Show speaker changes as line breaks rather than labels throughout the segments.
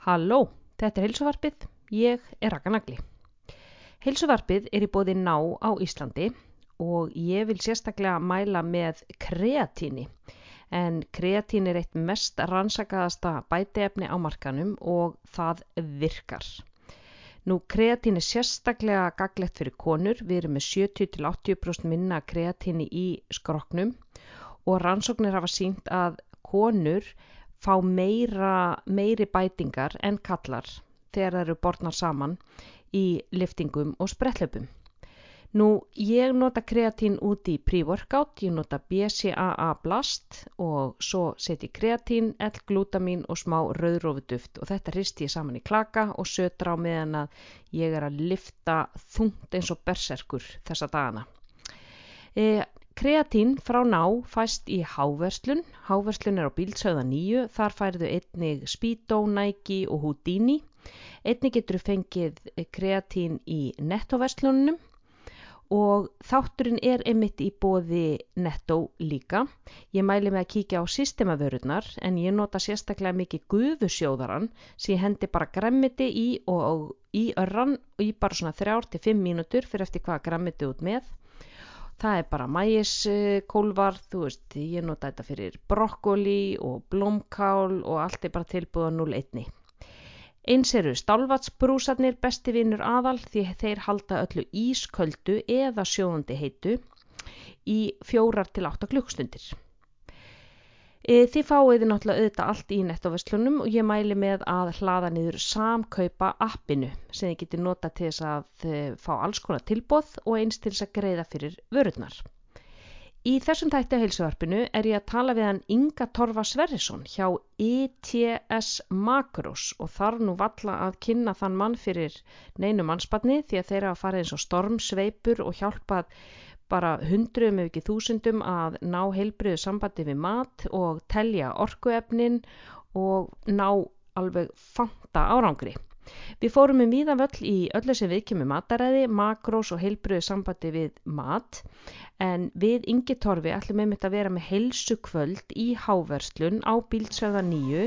Halló, þetta er heilsuvarpið, ég er Raka Nagli. Heilsuvarpið er í bóði ná á Íslandi og ég vil sérstaklega mæla með kreatíni. En kreatín er eitt mest rannsakaðasta bæteefni á markanum og það virkar. Nú kreatín er sérstaklega gaglegt fyrir konur, við erum með 70-80% minna kreatíni í skroknum og rannsóknir hafa sínt að konur fá meira, meiri bætingar en kallar þegar það eru borðnar saman í liftingum og sprettlöpum. Nú, ég nota kreatín út í pre-workout, ég nota BCAA blast og svo setjum ég kreatín, L-glutamin og smá rauðrófuduft og þetta hristi ég saman í klaka og sötra á meðan að ég er að lifta þungt eins og berserkur þessa dagana. E, Kreatín frá ná fæst í háverslun, háverslun er á bílsauða nýju, þar færðu einnig Speedo, Nike og Houdini. Einnig getur fengið kreatín í nettoverslunum og þátturinn er einmitt í bóði netto líka. Ég mæli með að kíkja á systemavörurnar en ég nota sérstaklega mikið guðusjóðaran sem ég hendi bara græmiti í og í örran og í bara svona 3-5 mínútur fyrir eftir hvaða græmiti út með það er bara mægiskólvar, þú veist, ég nota þetta fyrir brokkoli og blómkál og allt er bara tilbúið á 0,1. Eins eru stálvatsbrúsarnir besti vinnur aðal því þeir halda öllu ísköldu eða sjóðandi heitu í fjórar til 8 klukkstundir. E, þið fáiði náttúrulega auðvitað allt í nettoverslunum og ég mæli með að hlaða niður samkaupa appinu sem þið getur nota til þess að e, fá alls konar tilbóð og eins til þess að greiða fyrir vörurnar. Í þessum tætti á heilsuvarpinu er ég að tala við hann Inga Torfa Sverrisson hjá ETS Makros og þarf nú valla að kynna þann mann fyrir neinu mannspanni því að þeirra að fara eins og stormsveipur og hjálpað bara hundruðum ef ekki þúsundum að ná heilbriðu sambandi við mat og telja orkuefnin og ná alveg fanta árangri. Við fórum um víðan völl í öllu sem við kemur mataræði, makrós og heilbriðu sambandi við mat en við Ingi Torfi ætlum einmitt að vera með heilsu kvöld í Háverslun á Bílsverða 9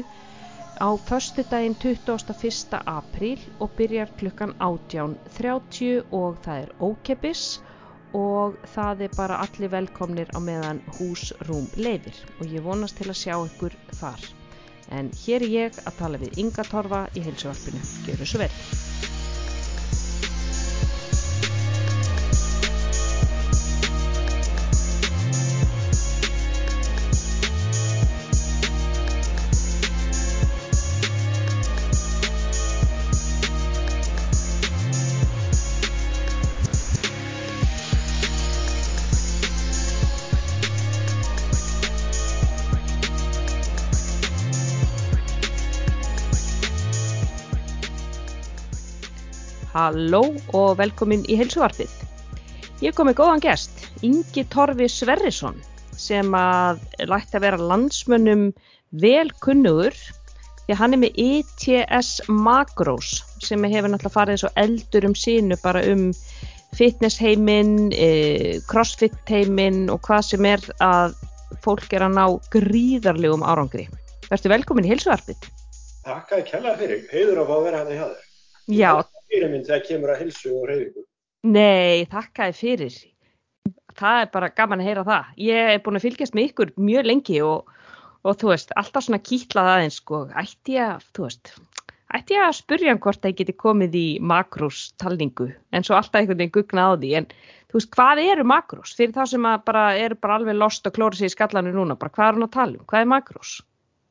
á förstu daginn 21. apríl og byrjar klukkan 18.30 og það er ókeppis og það er bara allir velkomnir á meðan húsrúm leifir og ég vonast til að sjá ykkur þar. En hér er ég að tala við Inga Torfa í heilsuvarpinu. Gjör þessu vel! Halló og velkomin í heilsuvarfið. Ég kom með góðan gest, Ingi Torfi Sverrisson, sem að lætti að vera landsmönnum velkunnugur því hann er með ETS Macros sem hefur náttúrulega farið eins og eldur um sínu bara um fitness heiminn, eh, crossfit heiminn og hvað sem er að fólk er að ná gríðarlegum árangri. Verður velkomin í heilsuvarfið.
Takk að ég kellaði fyrir, heiður á að vera hérna hjá þér.
Já,
fyrirmynd þegar kemur að hilsu og reyfingu.
Nei, þakkaði fyrir. Það er bara gaman að heyra það. Ég er búin að fylgjast með ykkur mjög lengi og, og þú veist, alltaf svona kýtlað aðeins sko, ætti ég að, þú veist, ætti ég að spurja hann hvort það geti komið í makrostalningu en svo alltaf einhvern veginn gugna á því en þú veist, hvað eru makros? Fyrir þá sem bara eru bara alveg lost og klóri sér í skallanu núna, bara hvað er hann að tala um? Hvað er makros?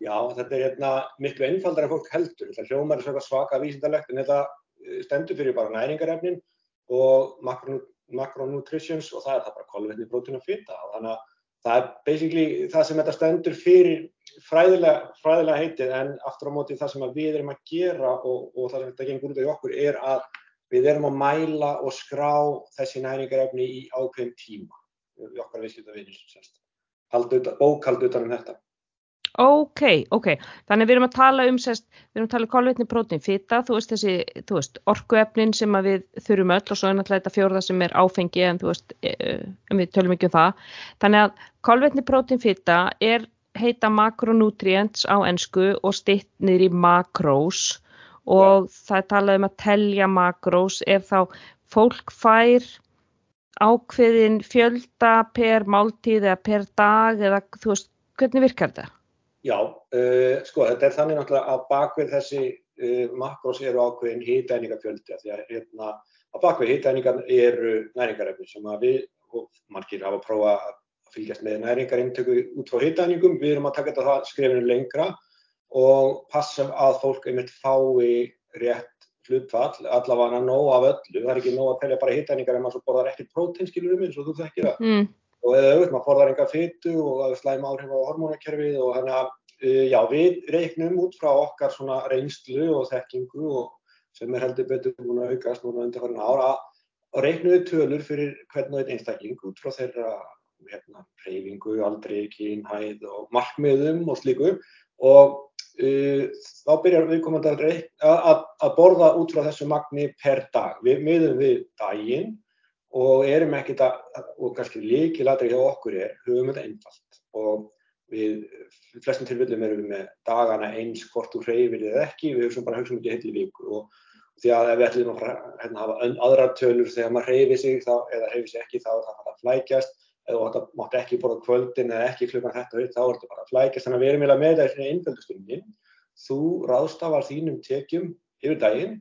Já, þetta er hérna miklu einfaldar en fólk heldur. Þetta hljómar er svaka vísindalegt en þetta stendur fyrir bara næringarefnin og macronutritions og það er það bara kolvetni, prótín og og þannig að það er basically það sem þetta stendur fyrir fræðilega, fræðilega heitið en aftur á móti það sem við erum að gera og, og það sem þetta gengur út af okkur er að við erum að mæla og skrá þessi næringarefni í ákveðin tíma. Við okkar viðskiptavinnir bókaldu utan um þetta
Ok, ok, þannig við erum að tala um sest, við erum að tala um kolvetni, prótín, fita þú veist þessi, þú veist, orkuefnin sem við þurfum öll og svo er náttúrulega þetta fjórða sem er áfengi en þú veist e, e, en við tölum ekki um það, þannig að kolvetni, prótín, fita er heita makronutrients á ennsku og stittnir í makrós og ja. það er talað um að telja makrós ef þá fólk fær ákveðin fjölda per máltíð eða per dag eða þú veist, hvernig virkar þetta?
Já, uh, sko þetta er þannig náttúrulega að bakvið þessi uh, makrós eru ákveðin hýtæningafjöldi því að hérna að bakvið hýtæningar eru næringarefni sem að við og margir hafa prófa að fylgjast með næringarintöku út frá hýtæningum, við erum að taka þetta skrifinu lengra og passa að fólk einmitt fái rétt hlutfall, allavega nóg af öllu, það er ekki nóg að telja bara hittæningar ef maður borðar ekkert próteinskilur um eins og þú þekkir það. Mm. Og eða auðvitað maður borðar enga fyttu og það er slæm áhrif á hormónakerfið og þannig að uh, já við reiknum út frá okkar svona reynslu og þekkingu og sem er heldur betur búin að aukast núna undir hvernig ára að reiknuðu tölur fyrir hvern og einn einstakling út frá þeirra hérna, reyfingu, aldri, kynhæð og markmiðum og slíku og Uh, þá byrjar viðkomandi að, að, að borða út frá þessu magni per dag. Við miðum við daginn og erum ekkert að, og kannski líkilatri hjá okkur er, höfum þetta einfalt. Og við, flestum tilfellum erum við með dagana eins hvort þú hreyfir eða ekki, við höfum bara höfum ekki heilir viku. Og því að ef við ætlum að hérna, hafa aðra tölur þegar maður hreyfir sig þá, eða hreyfir sig ekki þá er það að flækjast. Eða þú mátt ekki borða kvöldin eða ekki klukkan þetta og þá er þetta bara að flækast þannig að við erum eiginlega með þetta í einföldustundin þú ráðstafar þínum tekjum yfir daginn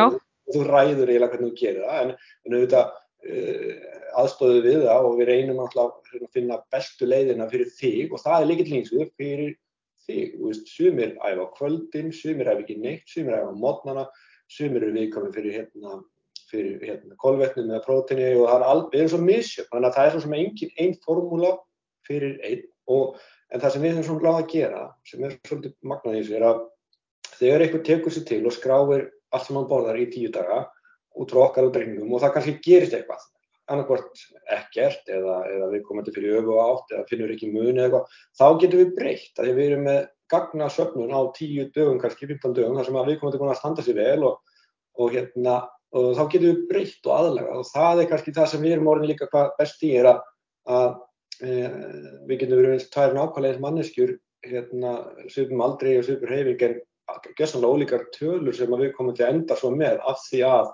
og
þú ræður eiginlega hvernig þú gerir það. En, en auðvitað aðstóðu við það og við reynum alltaf að finna bestu leiðina fyrir þig og það er líka línsvið fyrir þig, þú veist, sumir æfa kvöldin, sumir æfa ekki neitt, sumir æfa mótnana, sumir eru viðkominn fyrir hérna fyrir hérna, kolvetnum eða prótini og það er alveg, við erum svo misjöfn, þannig að það er svo sem engin einn formúla fyrir einn og en það sem við höfum svona gláð að gera, sem er svolítið magnaðið í þessu, er að þegar einhver tekur sér til og skráir allt sem hann borðar í tíu daga út frá okkar útreikningum og það kannski gerist eitthvað, annarkvort ekkert eða, eða við komum til fyrir öfu átt eða finnur ekki muni eða eitthvað, þá getum við breytt, að við erum með gagna söfnun á tíu dögum, kannski 15 dögum, þar sem við komum til að standa sér vel og, og hérna og þá getum við breytt og aðlega og það er kannski það sem við erum orðin líka hvað best í er að, að e, við getum verið tvær nákvæmlega manneskjur hérna svipum aldrei og svipur heifing en gessanlega ólíkar tölur sem við komum til að enda svo með af því að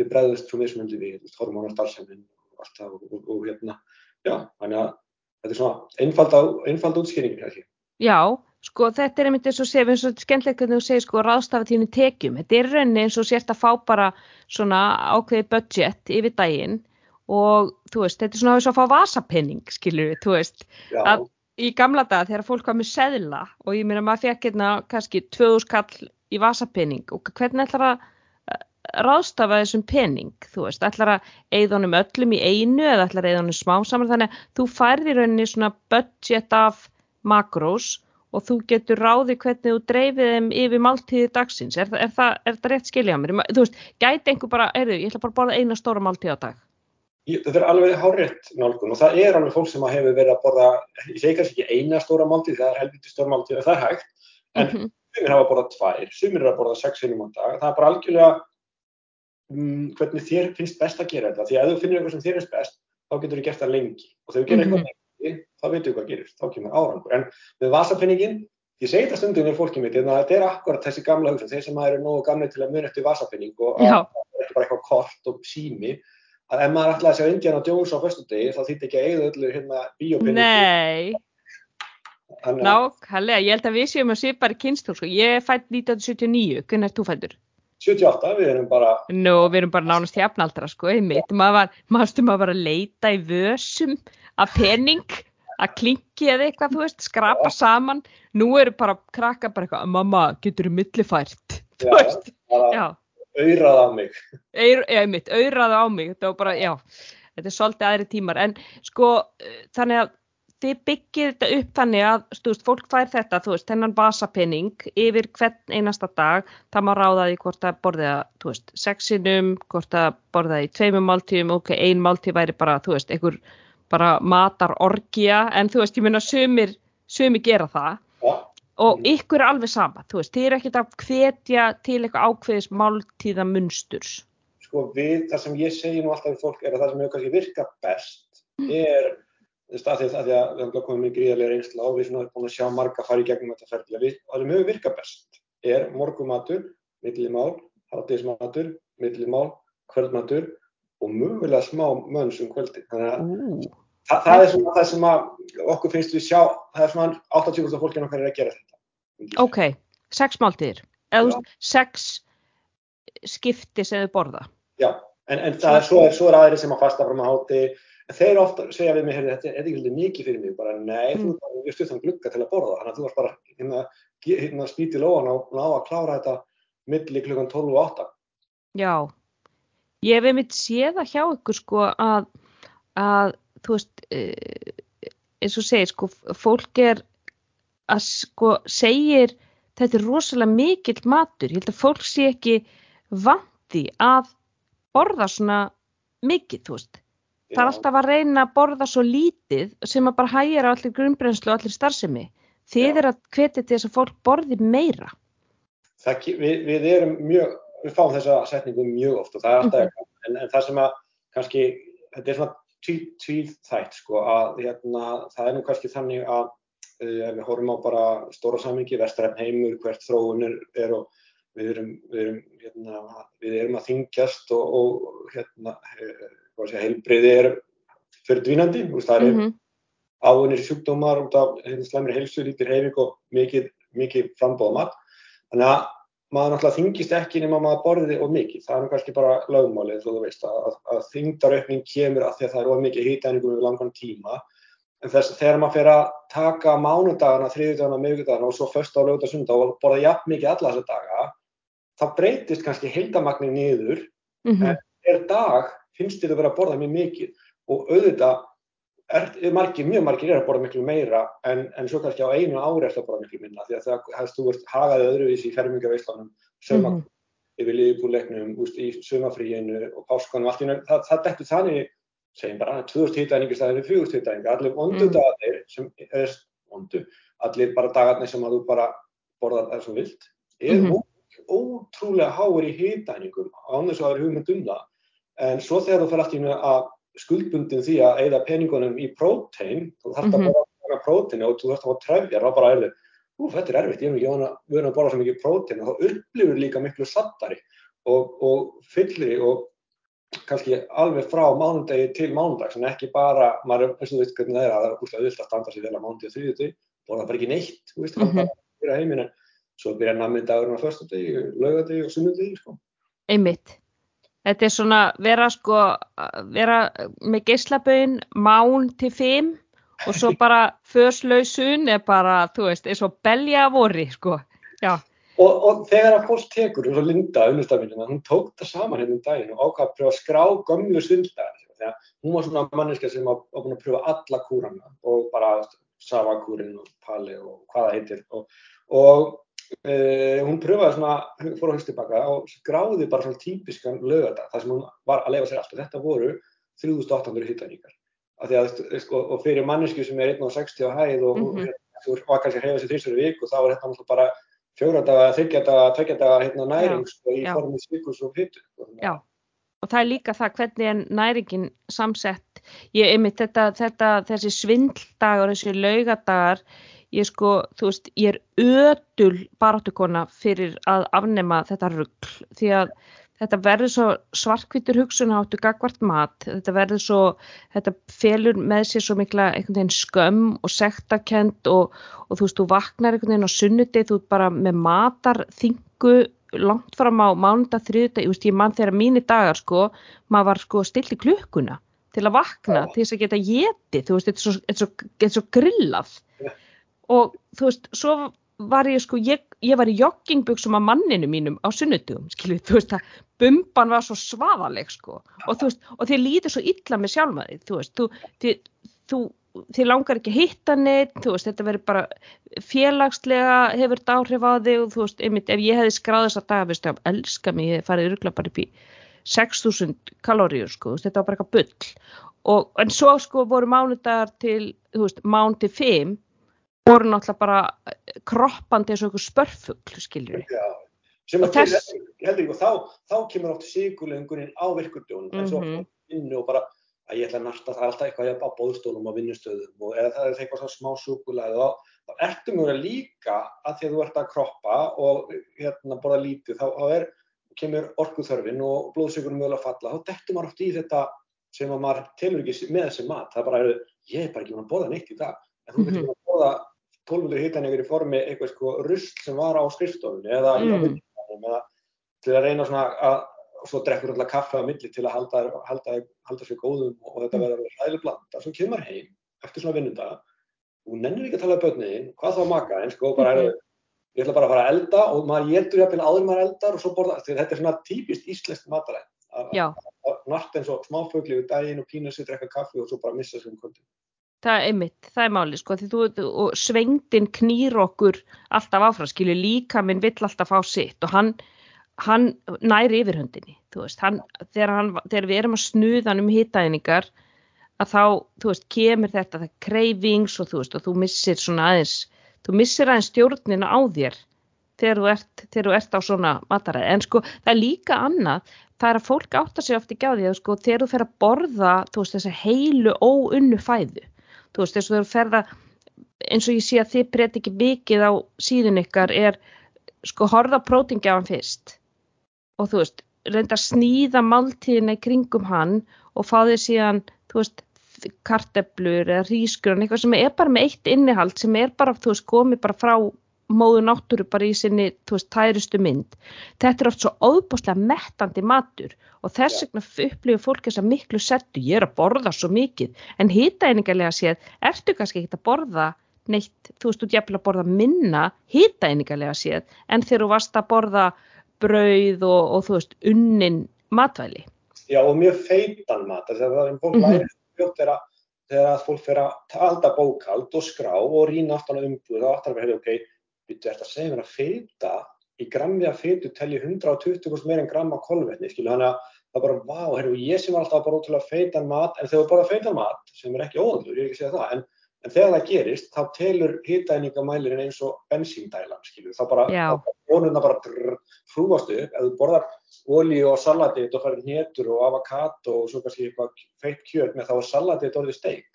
við breyðumst frá mismundi við hormónar starfseminn og allt það og, og, og hérna, já, þannig að þetta er svona einfald útskýringin hér.
Já, Sko þetta er einmitt eins og séf eins og skemmtilegt hvernig þú segir sko ráðstafa þínu tekjum. Þetta er rauninni eins og sért að fá bara svona ákveði budget yfir daginn og þú veist þetta er svona að fá vasapenning skilur við, þú veist. Já. Að í gamla dag þegar fólk var með seðla og ég meina maður fekk hérna kannski 2000 kall í vasapenning og hvernig ætlar að ráðstafa þessum penning, þú veist, ætlar að eigðunum öllum í einu eða ætlar að eigðunum smá saman þannig að þú færði rauninni svona budget af makrós og þú getur ráði hvernig þú dreifið þeim yfir máltíði dagsins. Er, er, það, er það rétt skilja mér? Þú veist, gæti einhver bara, erðu, ég ætla bara að borða eina stóra máltíð á dag.
Þetta er alveg hárétt nálgun og það er alveg fólk sem hefur verið að borða, ég segi kannski ekki eina stóra máltíð, það er helviti stóra máltíð, það er hægt, en mm -hmm. sumir hafa borðað tvær, sumir er að borða sex einum á dag, það er bara algjörlega um, hvernig þér finnst best að gera þetta, því að ef þú finnir eitthvað sem þér finnst best, þá getur þú gert það lengi og þegar þú gerir eitthvað mm -hmm þá veitum við hvað gerist, þá kemur árangur. En með vasapenningin, ég segi þetta stundum við fólkið mitt, hérna, þetta er akkurat þessi gamla hugsun, þeir sem eru nógu gamlega til að muna eftir vasapenning og það er bara eitthvað kort og sími, að ef maður ætlaði að segja Indiana Jones á fyrstu degi þá þýtti ekki að eigða öllu hérna bíópenning.
Nei, nákvæmlega, ég held að við séum að sé bara kynstúr, sko. ég er fætt 1979, hvernig er þú fættur?
78, við erum bara...
Nú, við erum bara nánast hjapnaldra, sko, einmitt, maður var að leita í vössum að pening að klingi eða eitthvað, þú veist, skrapa saman. Nú eru bara krakka bara eitthvað mamma, getur þú millifært?
Þú veist, já. auðrað á mig.
Eir, já, mitt, auðrað á mig, þetta var bara, já þetta er svolítið aðri tímar, en sko þannig að þið byggir þetta upp þannig að, veist, fólk fær þetta þú veist, þennan vasapenning yfir hvern einasta dag, það má ráða því hvort að þú veist, sexinum hvort að borðið í tveimum máltíum ok, ein máltíð væri bara, þú veist, einhver bara matar orgia en þú veist, ég minna sömur sömur gera það ja. og ykkur er alveg sama, þú veist, þið er ekkert að hvetja til eitthvað ákveðis máltíða munsturs.
Sko við, það sem ég segi nú alltaf við fólk er að það sem hefur kannski virkað best mm. er að því að við hefum komið með gríðarlega reynsla og við erum búin að sjá marga fara í gegnum þetta ferðilega við, og það sem hefur virkað best er morgumatur millimál, hátíðismatur, millimál, kvöldmatur og mögulega smá mönns um kvöldi. Þannig að það, það er svona það sem okkur finnst við sjá, það er svona 80% af fólkinu okkar er að gera þetta.
Ok, sex máltíðir, eða sex skipti sem þau borða.
Já, en, en það er svo, er svo er aðri sem að fasta fram á háti, þeir ofta segja við mig, þetta er ekki mikið fyrir mig, bara nei, mm. þú er stuð þann glugga til að borða, þannig að þú varst bara hérna, hérna spítið lóan og ná að klára þetta milli klukkan 12 og 8.
Já, ég hef einmitt séð að hjá ykkur sko að, að þú veist, eh, eins og segir sko, fólk er að sko segir þetta er rosalega mikill matur, ég held að fólk sé ekki vandi að borða svona mikið, þú veist. Það er alltaf að reyna að borða svo lítið sem að bara hægja á allir grunnbrenslu og allir starfsemi. Þið er að hvetja til þess að fólk borði meira.
Það, við, við erum mjög, við fáum þessa setningu mjög oft og það er alltaf mm -hmm. en, en það sem að kannski, þetta er svona tvíþætt sko að hérna, það er nú kannski þannig að uh, við horfum á bara stóra samingi, vestræðin heimur, hvert þróun er, er og við erum, við erum, hérna, við erum að þingjast og, og hérna, heilbreyði er fyrir dvínandi, það er mm -hmm. áinir sjúkdómar út af hérna, slemri heilsu, lítir heifing og mikið, mikið frambóða mat. Þannig að maður náttúrulega þingist ekki nema maður borðið of mikið. Það er kannski bara lögmálið, þú veist, að, að þingdaraukning kemur að því að það er of mikið hýtæningum við langan tíma. En þess að þegar maður fer að taka mánudagana, þriðudagana, miðugudagana og svo första og sunda og borða jafn mikið alla þessa daga, þá breytist kannski heildamagnir niður, mm -hmm. en er dag finnst þið að vera að borða mjög mikið og auðvitað er, margir, mjög margir er að borða miklu meira en, en svo kannski á einu ári er það að borða miklu minna því að það, það þú ert hagaðið öðruvísi í fermingaveislanum, söma, mm -hmm. yfir liðbúrleiknum, í sömafríinu og páskonum, allt í nögg, það, það dettur þannig, segjum bara, 2000 hýtæningar staðinu 4000 hýtæningar, allir vondu mm. dagarnir sem er vondu, allir bara dagarnir sem að þú bara borðar það svo vilt, er mm -hmm. ótrúlega háur í hýtæningum án þess að það er hugmynd um það, en svo þegar þú fyrir allt í nögg að skuldbundin því að eigða peningunum í prótein, þú þarfst að borða mm -hmm. prótein og þú þarfst að fá trefjar og bara erður, ú þetta er erfitt, ég hef ekki verið að borða svo mikið prótein og þá upplifur líka miklu sattari og, og fyllri og kannski alveg frá mánundegi til mánundag sem ekki bara, maður eins og þú veist hvernig það er að það er úrslega vilt að standa sér vel að mánundi og þrjúti, borða bara ekki neitt, þú veist, mm -hmm. það er bara heiminn en svo byrja namindagurinn á förstundegi, laugadegi og sunnundegi, sko.
Einmitt. Þetta er svona vera sko, vera með geyslabögin mán til fimm og svo bara förslausun er bara, þú veist, er svo belja að vorri sko.
Og, og þegar að fólk tekur, eins og Linda, unnustafningina, hún tók það saman hérna um daginn og ákvað að pröfa að skrá gömlu svindlaðar. Þegar hún var svona manneska sem var búin að pröfa alla kúrana og bara savakúrin og pali og hvaða heitir og, og Uh, hún pröfaði svona, fór á höst tilbaka og skráði bara svona típiskan lögadag þar sem hún var að lefa sér allt og þetta voru 3800 hittaníkar sko, og fyrir mannesku sem er 1.60 á hæð og mm -hmm. þú var kannski að hefa sér þrjustur í vik og þá er þetta bara fjóra-daga, þryggja-daga, tveggja-daga hérna, næring sko, í formi svikus og hittu.
Sko. Já, og það er líka það hvernig er næringin samsett, ég einmitt þetta, þetta þessi svindldagar, þessi laugadagar ég sko, þú veist, ég er ödul baráttukona fyrir að afnema þetta ruggl því að þetta verður svo svarkvítur hugsun áttu gagvart mat, þetta verður svo þetta felur með sér svo mikla einhvern veginn skömm og sektakent og, og þú veist, þú vaknar einhvern veginn á sunnudegi, þú ert bara með matarþingu langt fram á mánunda þriðdag, ég veist, ég mann þegar mínir dagar sko, maður var sko stilt í klukkuna til að vakna, til þess að geta getið, þú veist, þetta er svo, er svo, er svo grillað og þú veist, svo var ég sko, ég, ég var í joggingböksum af manninu mínum á sunnudugum, skilvið, þú veist, að bumban var svo svaðaleg, sko, og þú veist, og þið líður svo illa með sjálfmaði, þú veist, þú, þið, þú, þið langar ekki að hitta neitt, þú veist, þetta verður bara félagslega hefur þetta áhrif á þig og þú veist, einmitt, ef ég hefði skráð þess að dag, veistu, að elska mig, ég farið öruglega bara upp í 6000 kalóriur, sko, þetta var bara eitthvað bull, og en svo sko voru mánudagar til, þú veist, mán til 5 voru náttúrulega bara kroppandi eins og einhver spörfugl, skiljur
við. Já, sem að þess... heldur ekki og þá, þá kemur oft sigurlegungurinn á virkundjónum, mm -hmm. vinnu og bara að ég ætla að narta það alltaf eitthvað á bóðstólum og vinnustöðum og eða það er eitthvað svona smá súkulega og þá ertu mjög líka að því að þú ert að kroppa og hérna borða lítið, þá, þá er, kemur orkuþörfin og blóðsökurum mögulega að falla, þá dettur maður oft í þetta sem að maður telur ekki með þessi mat. Það er bara, ég er bara ekki búin að borða neitt í dag, en þú getur mm -hmm. að borða 1200 hitanlegur í formi eitthvað sko rusl sem var á skrifstofunni eða mm. eða til að reyna svona að svo drekkur alltaf kaffe á milli til að halda, halda, halda sér góðum og þetta verður að vera hlæðileg blanda. Svo kemur heim eftir svona vinnundaga og nennir ekki að tala um börniðin, hvað þá maka, en sko bara er, ég ætla bara að fara að elda og maður getur jafnvel áður maður eldar og svo borða, þetta er svona típist íslenskt mataræð. Nart eins og smáfugli við daginn og pína sér drekka kaffi og svo bara missa sér um kvöldin.
Það er einmitt, það er máli sko, því þú, og svengdin knýr okkur alltaf áfram, skilju, líka minn vill alltaf fá sitt og hann, hann næri yfirhundinni, þú veist, hann, þegar, hann, þegar við erum að snuðan um hittaðningar, að þá, þú veist, kemur þetta það kreifings og þú veist, og þú missir svona aðeins, þú missir aðeins stjórnina á þér þegar þú ert, þegar þú ert á svona mataræði, en sko það er líka annað, það er að fólk átta sig oft ekki á því að sko þegar þú fer að borða, þú veist, þessa heilu óunnu fæðu, þú veist, þess að þú fer að, eins og ég sé að þið breyt ekki mikið á síðun ykkar er sko horða prótingjafan fyrst. Og þú veist, reynda að sníða máltíðina í kringum hann og fá þig síðan, þú veist, karteblur eða rísgrun, eitthvað sem er bara með eitt innihald sem er bara, þú veist, komið bara frá móðu náttúru bara í sinni, þú veist, tærustu mynd. Þetta er oft svo óbúslega mettandi matur og þess vegna upplifir fólk þess að miklu settu, ég er að borða svo mikið, en hýta einingarlega séð, ertu kannski ekki að borða neitt, þú veist, þú jæfnilega að borða minna hýta einingarlega séð, en þegar þú varst að borða brauð og, og þú veist, unnin matvæli.
Já, og mjög feitan mat, þess að það er fólk mm -hmm. læri fljótt þegar, þegar fólk fyrir að halda bókald og skrá og rína aftan á umbúð og aftan að vera, ok, þetta að segja mér að feita í grammi að feitu telji 120% meira en gram á kolvetni, skilu, þannig að það er bara, vá, herru, ég sem alltaf bara ótrúlega feitan mat, en þegar þú borða feitan mat, sem er ekki óðurlur, ég er ekki að segja það, en, en þegar það gerist, þá telur hitaðningamælirinn eins og bensíndælan, skilu, þá bara, þá vonuna bara hrúast upp, ef þú borðar olíu og salatið og færið héttur og avokado og svo kannski eitthvað feitt kjöld með þá er salatið orðið steik.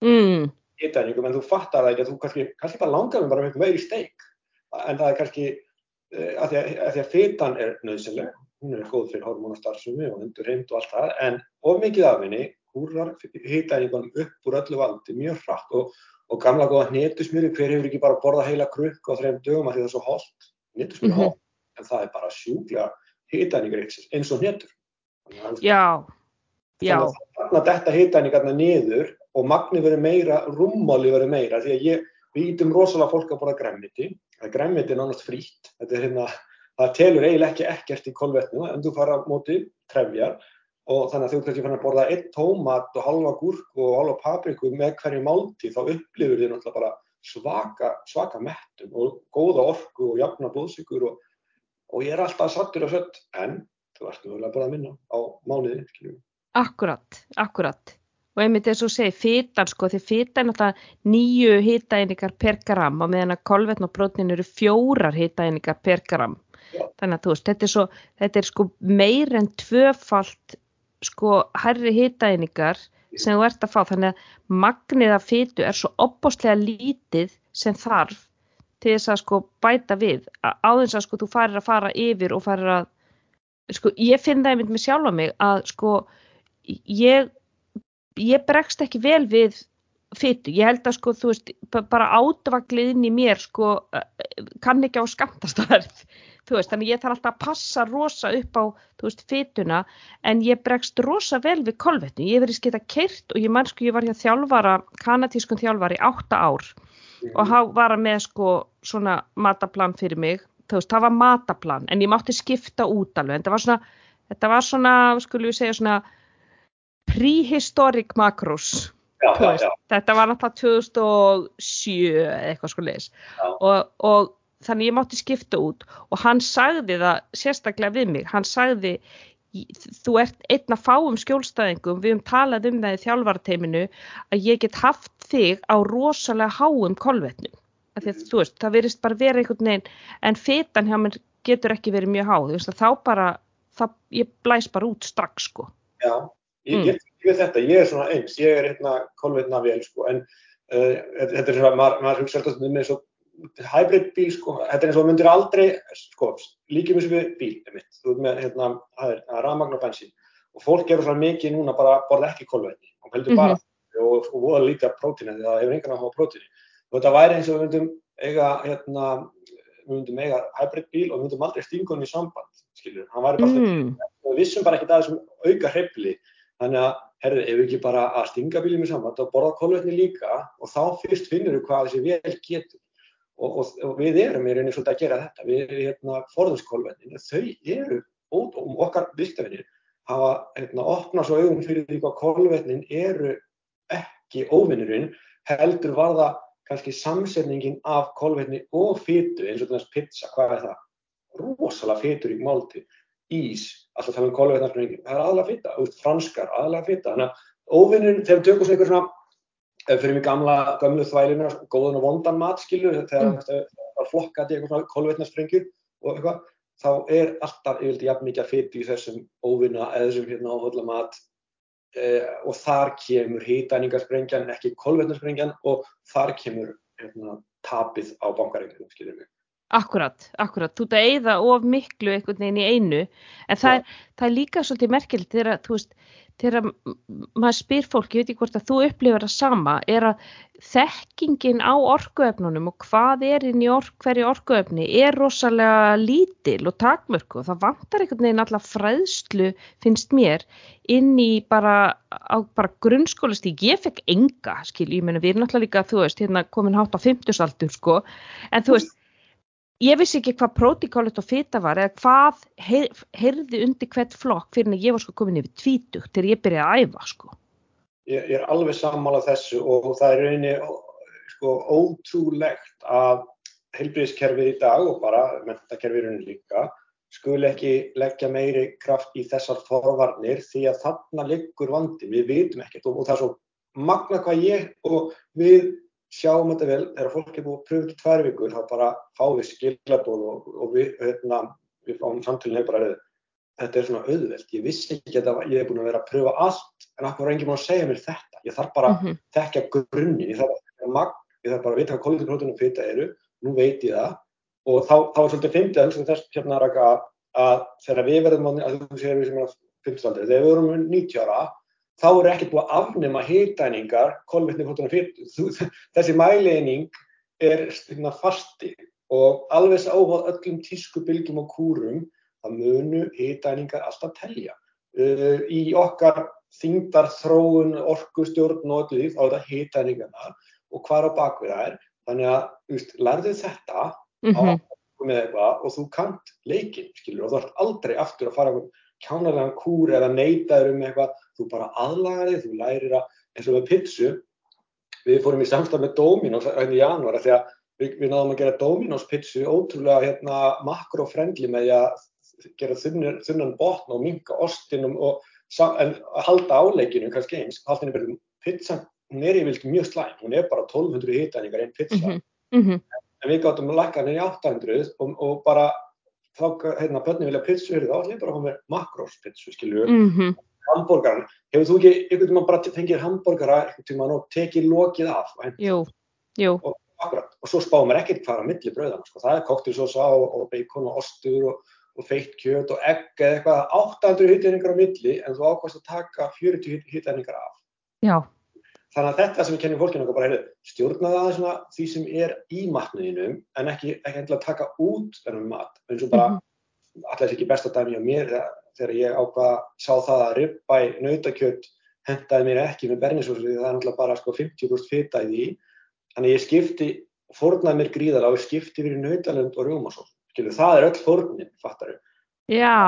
Mm. hitæningum en þú fattar það ekki þú kannski, kannski bara langar með bara með meiri steik en það er kannski uh, að því að, að, að fitan er nöðsynleg hún er góð fyrir hormonastarfsumi og undur heimt og allt það en of mikið af henni húrar hitæningunum upp úr öllu valdi mjög hratt og, og gamla góða hnetusmjöri hver hefur ekki bara borðað heila krukk á þrejum dögum að því það er svo holdt hnetusmjöri mm -hmm. holdt en það er bara sjúklega hitaðningar eins og hnetur.
Já, já.
Þannig að þetta hitaðningarna niður og magni verður meira, rúmmáli verður meira því að ég, við ítum rosalega fólk að borða græmiti, að græmiti er nánast frítt, þetta er hérna, það telur eiginlega ekki ekkert í kolvetnu en þú fara móti trefjar. Og þannig að þú kannski fann að borða einn tómat og halva gúrk og halva papriku með hverju málti þá upplifur þið náttúrulega bara svaka, svaka mettum og góða orku og jafna blóðsíkur og og ég er alltaf sattur og sött en þú ert náttúrulega bara að minna á mánuði
Akkurat, akkurat og einmitt eins og segi, fytan sko því fytan er náttúrulega nýju hitaeiningar per gram og meðan að kolvetn og prótin eru fjórar hitaeiningar per gram. Já. þannig að þú veist, þetta er, svo, þetta er sko meir en tvöfalt sko herri hitaeiningar sem þú ert að fá, þannig að magnið af fytu er svo opbóstlega lítið sem þarf til þess að sko bæta við. Á þess að sko þú farir að fara yfir og farir að sko ég finn það einmitt með sjálfa mig að sko ég ég bregst ekki vel við fyttu, ég held að sko þú veist bara átvaglið inn í mér sko kann ekki á skamtastæðarð þú veist, þannig ég þarf alltaf að passa rosa upp á, þú veist, fytuna en ég bregst rosa vel við kolvetni. Ég verið skita keirt og ég mann sko ég var hér þjálfara, kanatískun þjálfari átta ár og hann var að með sko svona mataplan fyrir mig. Þú veist, það var mataplan en ég mátti skipta út alveg. En það var svona, þetta var svona skulum við segja svona prehistoric
já.
þetta var náttúrulega 2007 eitthvað sko leis og, og þannig ég mátti skipta út og hann sagði það sérstaklega við mig, hann sagði þú ert einn að fáum skjólstæðingum, við höfum talað um það í þjálfarteiminu að ég get haft þig á rosalega háum kolvetnum, að því að þú veist það verist bara verið einhvern veginn en fetan hjá mér getur ekki verið mjög háð veist, þá bara, það, ég blæs bara út strax sko.
Já, ég, mm. ég, ég veit þetta, ég er svona eins ég er hérna kolvetna vel sko en uh, þetta er svona, maður, maður hugsa alltaf um eins og hybrid bíl sko, þetta er eins og myndir aldrei, sko, líkjum eins og við bíl, einmitt, þú veit með, hérna, það er rafmagn og bensin og fólk gerur svona mikið núna bara borða ekki kólvetni og heldur bara mm -hmm. og, og voða lítið af prótíni því það hefur engan að hafa prótíni og þetta væri eins og við myndum eiga, hérna, við myndum eiga hybrid bíl og við myndum aldrei stinga hann í samband, skilur, hann væri bara mm. við vissum bara ekki það sem auka hrefli, þannig að herðu, ef við ekki bara að stinga bílum í samband og borða kólvetni líka og þá fyrst finnur við hvað þessi vel getur. Og, og, og við erum í rauninni svolítið að gera þetta, við hérna, forðumskólvetni, þau eru, og okkar viðstafinir hafa hérna, opnað svo auðvun fyrir því hvað kólvetnin eru ekki óvinnurinn, heldur var það kannski samsetningin af kólvetni og fytu, eins og þess pizza, hvað er það? Rosalega fytur í málti, ís, alltaf það með kólvetnarsprengi, það er aðalega fyta, franskar, aðalega fyta, þannig að óvinnurinn, þegar við tökum svo einhver svona, fyrir mig gamla, gömlu þvælina, góðan og vondan mat, skilur, þegar mm. það var flokkað í eitthvað svona kólvetnarsprengjur og eitthvað, þá er alltaf yfirlega jafn mikið að fytu í þessum óvinna eða þessum hérna áhugla mat eh, og þar kemur hýtæningarsprengjan, ekki kolvetnarsprengjan og þar kemur hérna, tapið á bankaregnum, skiljum við.
Akkurat, akkurat, þú ert að eigða of miklu einhvern veginn í einu, en það, er, það er líka svolítið merkilegt þegar, þú veist, þegar maður spyr fólk, ég veit ekki hvort að þú upplifir það sama, er að þekkingin á orkuefnunum og hvað er inn í ork, hverju orkuefni er rosalega lítil og takmörku og það vantar einhvern veginn alla fræðslu, finnst mér, inn í bara, bara grunnskólastík. Ég fekk enga, skil, ég menna við erum náttúrulega líka, þú veist, hérna komin hátt á 50 aldur, sko, en þú veist, ég vissi ekki hvað protikólet og fita var eða hvað heyrði undir hvert flokk fyrir en ég var sko komin yfir tvítugt þegar ég byrjaði að æfa sko.
Ég, ég er alveg sammálað þessu og það er rauninni sko ótrúlegt að heilbríðiskerfið í dag og bara mentakerfið rauninni líka skul ekki leggja meiri kraft í þessar forvarnir því að þarna liggur vandi, við vitum ekkert og, og það er svo magna hvað ég og við sjáum þetta vel, þegar fólk er búið að pröfa til tvær vikur, þá bara fáum við skilabóð og, og við, hérna, við fáum samtölinn hefur bara reyðið. Þetta er svona auðvelt, ég vissi ekki að ég hef búin að vera að pröfa allt, en okkur er enginn að segja mér þetta. Ég þarf bara að mm -hmm. þekka grunni, ég þarf að magna, ég þarf bara að vita hvað kólíturprótunum fyrir þetta eru, nú veit ég það. Og þá, þá er svolítið eins og þess hérna að þegar við verðum á, að þú segir við sem er á 15. aldri, þegar við vorum 90 ára, þá er ekki búið að afnema hýtæningar kolvetni fótuna fyrir. Þessi mæleining er hérna, fasti og alveg áháð öllum tísku bylgjum og kúrum það munu hýtæningar alltaf telja. Uh, í okkar þingdar þróun, orkustjórn og öllu því þá er það hýtæningarna og hvað á bakvið það er. Þannig að, lærðu þetta mm -hmm. eitthvað og þú kant leikinn, skilur, og þú ert aldrei aftur að fara kjánarlegan kúr eða neytaður um eitthvað, þú bara aðlagar þig, þú lærir að, eins og með pizzu, við fórum í samstaf með Dominos hérna í janúar, því að við, við náðum að gera Dominos pizzu ótrúlega hérna, makrofrendli með að gera þunnan, þunnan botn og minka ostinum og en, halda áleikinu kannski eins, halda henni pizzan, hún er yfirlt mjög slæm, hún er bara 1200 hitaningar einn pizza, mm -hmm. Mm -hmm. en við gáttum að lakka henni í 800 og, og bara þá, hérna, börni vilja pizzu fyrir þá, allir bara hafa með makróspizzu, skilju, mm -hmm. Hambúrgaran, hefur þú ekki einhvern tíma bara fengið hambúrgara einhvern tíma og tekið lokið af?
Jú, jú.
Og, akkurat, og svo spáum við ekkert hvað á milli bröðan, sko, það er koktilsósa og, og bacon og ostur og, og feitt kjöt og egg eða eitthvað, 800 hitteiningar á milli en þú ákvæmst að taka 40 hitteiningar af.
Já.
Þannig að þetta sem við kennum fólkinu okkur bara er stjórna það svona því sem er í matniðinum en ekki, ekki endilega taka út þennan mat. En svo bara, mm -hmm. alltaf ekki besta dæmi á mér þegar ég ákvað sá það að ribbæ nautakjött hendaði mér ekki með bernisósu því það er náttúrulega bara sko 50% fita í því. Þannig ég skipti, fórnaði mér gríðar á, ég skipti fyrir nautalönd og rjómasósu. Skilu, það er öll fórnin, fattar þau.
Já.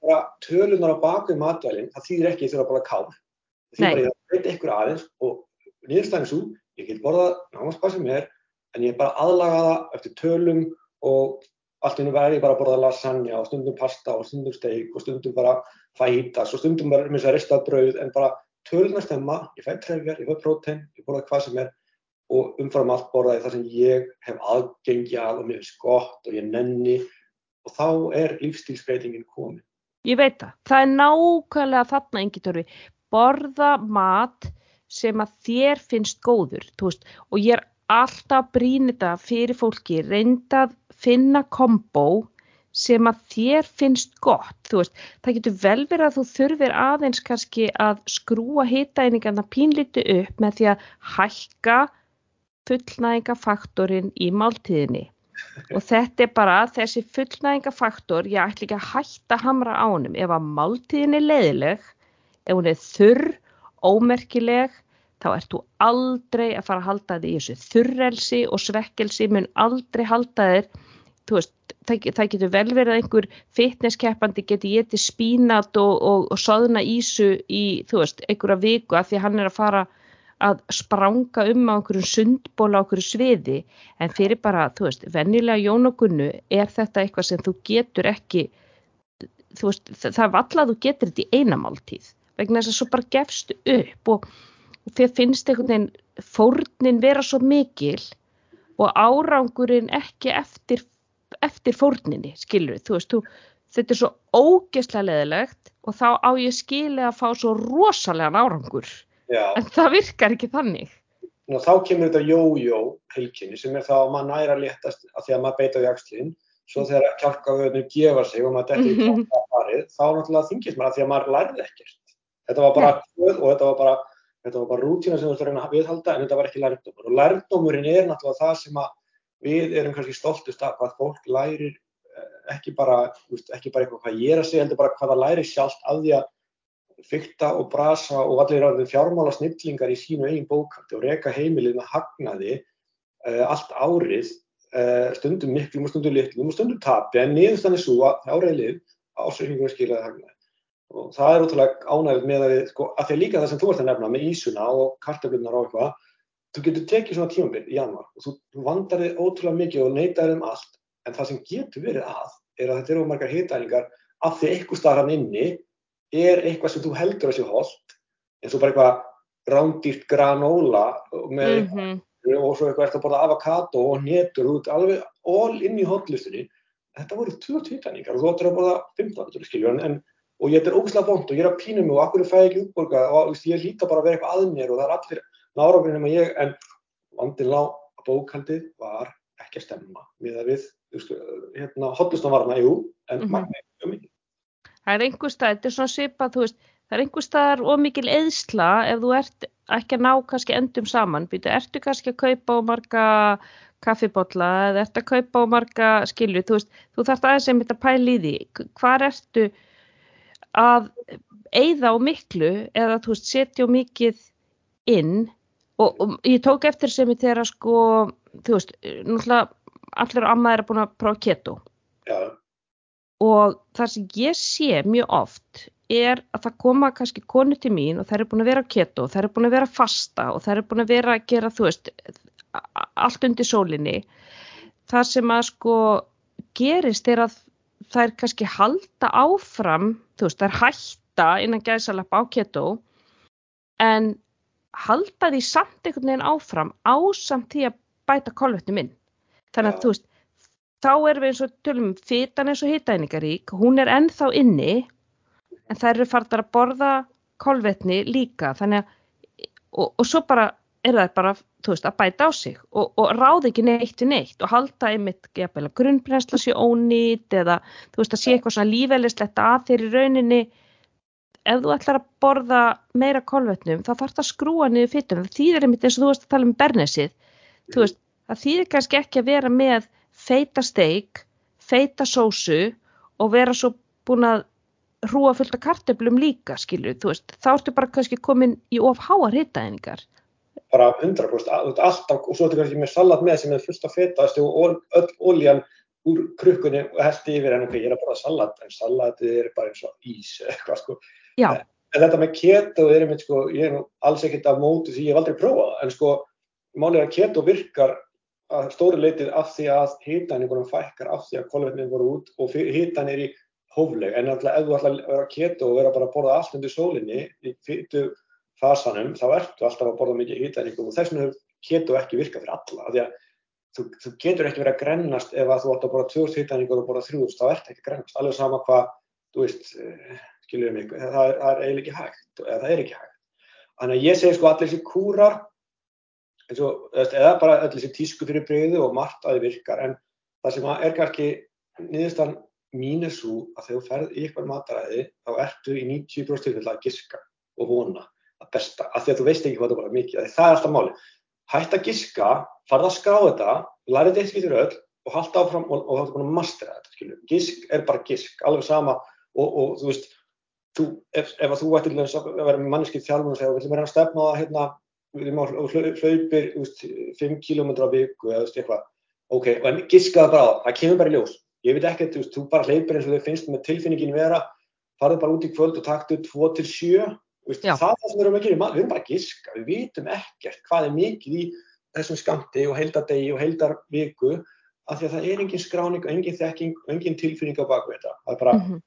Bara tölunar á baku í matvælinn, það þýðir ekki að bara kál því bara ég veit eitthvað aðeins og nýðurstæðin svo, ég get borðað náttúrulega hvað sem er, en ég bara aðlaga það eftir tölum og allt innum verði bara að borða lasagna og stundum pasta og stundum steik og stundum bara fajitas og stundum bara með þess að rista brauð en bara töluna stemma, ég fæ trefjar, ég fæ prótein, ég borða hvað sem er og umfram allt borðaði það sem ég hef aðgengi að og mér finnst gott og ég nenni og þá er lífstílsbreytingin komin.
Ég veit það, það er nákvæmlega þarna engi törfi borða mat sem að þér finnst góður veist, og ég er alltaf brínita fyrir fólki reyndað finna kombo sem að þér finnst gott, þú veist, það getur vel verið að þú þurfir aðeins kannski að skrúa hitaeiningarna pínlíti upp með því að hækka fullnæðingafaktorinn í máltíðinni. Og þetta er bara þessi fullnæðingafaktor, ég ætl ekki að hætta hamra á hennum, ef að máltíðin er leiðileg, ef hún er þurr, ómerkileg, þá ert þú aldrei að fara að halda þig í þessu þurrelsi og svekkelsi mun aldrei halda þú veist, það, það getur vel verið að einhver fitnesskeppandi getur getið spínat og, og, og soðna ísu í, veist, einhverja viku að því hann er að fara að spranga um á einhverjum sundból á einhverju sviði. En fyrir bara, þú veist, vennilega jónogunnu er þetta eitthvað sem þú getur ekki þú veist, það er valla að þú getur þetta í einamáltíð vegna þess að svo bara gefst upp og þér finnst einhvern veginn fórnin vera svo mikil og árangurinn ekki eftir, eftir fórninni, skilur þú veist, þú, þetta er svo ógeslega leðilegt og þá á ég skilja að fá svo rosalega árangur. Já. en það virkar ekki þannig.
Ná, þá kemur þetta jó-jó heilkinni sem er þá að maður næra léttast að því að maður beita á jakslinn svo þegar kjálkavöðunum gefa sig og maður dettur í kjálkafarið þá náttúrulega þingist maður að því að maður lærði ekkert. Þetta var bara hvöð og þetta var bara þetta var bara rútína sem þú ætti að reyna að viðhalda en þetta var ekki lærdómur. Og lærdómurinn er náttúrulega það sem við erum kannski stoltust af hvað fólk lærir eh, ekki bara, ekki bara eitthvað hvað ég er að segja heldur bara hvað það lærir sjálft af því að fykta og brasa og allir áður fjármála snillingar í sínu eigin bókaldi og reyka heimilið með hagnaði uh, allt árið uh, stundum miklum og stundum litlum og stundum tapi en niðurstann er svo að áreilið ásveikningur skilaði hagnaði. Og það er ótrúlega ánægð með að, sko, að því líka það sem þú ert að nefna með ísuna og kartaflunar og eitthvað þú getur tekið svona tímambil í januar og þú, þú vandar þig ótrúlega mikið og neytar um allt en það sem getur verið að er að þetta eru margar hitælingar af því eitthvað starfan inni er eitthvað sem þú heldur að sé hold eins og bara eitthvað rándýrt granóla með mm -hmm. og svo eitthvað eftir að borða avokado og nétur út alveg all inn í hotlistunni þetta voru 20 tvítanningar og þú ættir að borða 15 skiljur en og ég er ógæslega vond og ég er að pína mig og akkur er fæði ekki útborgað og ég líka bara að vera eitthvað að mér og það er allir náragrinn um að ég en vandin lá að bókaldið var ekki að stemma við að við, hérna, hotlistan var hana, jú, en mm -hmm. magnið um mikið.
Það er einhver stað, þetta er svona svipað, þú veist, það er einhver staðar ómikil eðsla ef þú ert ekki að ná kannski endum saman, býtu, ertu kannski að kaupa á marga kaffibotla eða ertu að kaupa á marga skilju, þú veist, þú þarfst aðeins sem þetta pæli í því, hvar ertu að eigða á miklu eða þú veist, setja á mikið inn og, og ég tók eftir sem ég þegar sko, þú veist, náttúrulega allir á amma er að búin að prófa keto. Já og það sem ég sé mjög oft er að það koma kannski konu til mín og þær eru búin að vera keto, þær eru búin að vera fasta og þær eru búin að vera að gera þú veist allt undir sólinni það sem að sko gerist er að þær kannski halda áfram, þú veist þær hætta innan gæðsalappa á keto en halda því samt einhvern veginn áfram ásamt því að bæta kolvetni minn þannig að þú veist þá erum við eins og tölum fytan eins og hittæningarík, hún er ennþá inni en það eru fartar að borða kolvetni líka. Þannig að og, og svo bara er það bara veist, að bæta á sig og, og ráði ekki neitt í neitt og halda einmitt grunnbrensla sér ónýtt eða þú veist að sé eitthvað svona lífælislegt að þeir í rauninni ef þú ætlar að borða meira kolvetnum þá þarf það að skrúa niður fytunum það þýðir einmitt eins og þú veist að tala um bernesið þú veist það þýðir kannski ekki að vera með feita steik, feita sósu og vera svo búin að hrúa fullt af kartöflum líka, skilur, þú veist, þá ertu bara kannski komin í of háar hittaðingar.
Bara 100% alltaf, og svo ertu kannski með salat með sem er fullt af fetaðast og öll óljan úr krukkunni og heldi yfir en ok, ég er að borða salat, en salatið er bara eins og ís eitthvað sko. Já. En þetta með keto er einmitt sko, ég er nú alls ekkert af mótu því ég hef aldrei prófað, en sko, málið að keto virkar að stóri leitið af því að hitan er búin að fækkar af því að kolvetnin voru út og hitan er í hófleg. En alltaf ef þú ætla að vera keto og vera bara að borða allt undir sólinni í fytu fasanum þá ertu alltaf að borða mikið hitaningum og þess vegna keto ekki virkað fyrir alla því að þú, þú getur ekki verið að grennast ef að þú ætti að borða 2000 hitaningur og borða 3000 þá ert ekki að grennast, alveg sama hvað þú veist, eh, skiljum mig, það, það er eiginlega ekki hægt eða það er ekki hægt Þannig að ég segi sko allir þessi kúrar, og, eða bara allir þessi tísku fyrir breyðu og margt að þið virkar, en það sem er kannski niðurstan mín er svo að þegar þú ferð í eitthvað mataræði, þá ertu í 90% tilfell að giska og vona að besta, af því að þú veist ekki hvað það er mikið, það er alltaf máli. Hætt að giska, farða að skrá þetta, lærið þetta eitt fyrir öll og halda áfram og, og búin að mastera þetta, skilju. Gisk er bara gisk, alveg sama og, og þú veist, þú, ef, ef þú ættir að vera með manneskið þjálfum og segja, við viljum vera að stefna það hérna, að hlaupir 5 km á viku eða eitthvað, ok, en giska það bara á, það kemur bara í ljós. Ég veit ekki að þú bara hlaupir eins og þau finnst með tilfinningin vera, farðu bara út í kvöld og taktu 2-7 Veist, það er það sem við erum að gera, við erum bara að giska, við vitum ekkert hvað er mikið í þessum skamti og heildardegi og heildarviku af því að það er engin skráning, engin þekking, engin tilfinning á baku þetta. Það er bara mm -hmm.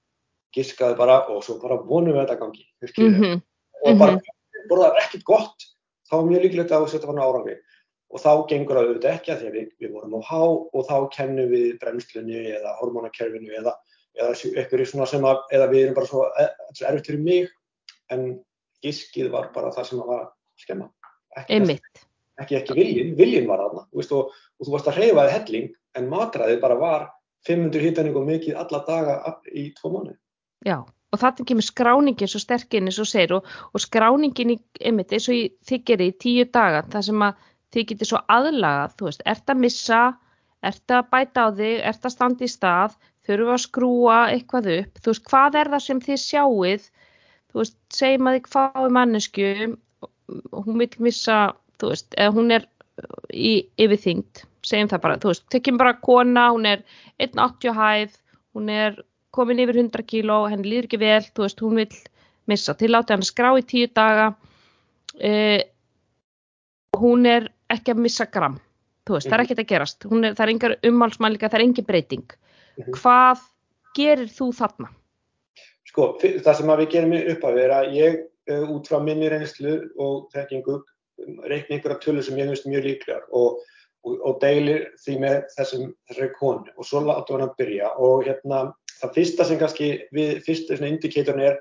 Giskaði bara og svo bara vonum við þetta gangi. Mm -hmm. Og bara, það er ekkert gott, þá er mjög líkilegt að þetta var nárangi. Og þá gengur það auðvitað ekki að því að við, við vorum á há og þá kennum við bremslunni eða hormonakerfinu eða, eða eitthvað svona sem að, eða við erum bara svo e, erfitt fyrir mig en giskið var bara það sem var skemma.
Ekki,
ekki, ekki viljin, viljin var þarna og, og, og þú varst að hreyfaði helling en matræðið bara var 500 hittaning og mikið alla daga í tvo mánu.
Já, og þetta kemur skráningin svo sterkinn eins og segir og, og skráningin í, einmitt, eins og þið gerir í tíu daga, það sem að þið getur svo aðlagað, þú veist, ert að missa, ert að bæta á þig, ert að standa í stað, þurfa að skrúa eitthvað upp, þú veist, hvað er það sem þið sjáuð, þú veist, segjum að þið fái mannesku, hún vil missa, þú veist, eða hún er í yfirþyngd, segjum það bara, þú veist, tekjum bara kona, hún er 1,80 hæð, hún er komin yfir 100 kíló, henni líður ekki vel, þú veist, hún vil missa, til átti hann skrá í tíu daga, eh, hún er ekki að missa gram, þú veist, mm -hmm. það er mhm. ekkert að gerast, er, það er engar ummálsmælika, það er engin breyting. Mm -hmm. Hvað gerir þú þarna?
Sko, það sem við gerum upp að ég, uh, út frá minni reynslu og þekkingu, reikna einhverja tölur sem ég finnst mjög líklegar og og, og deilir því með þessum, þessari konu og svo við hann að byrja og hérna það fyrsta sem kannski við, svona indikatorn er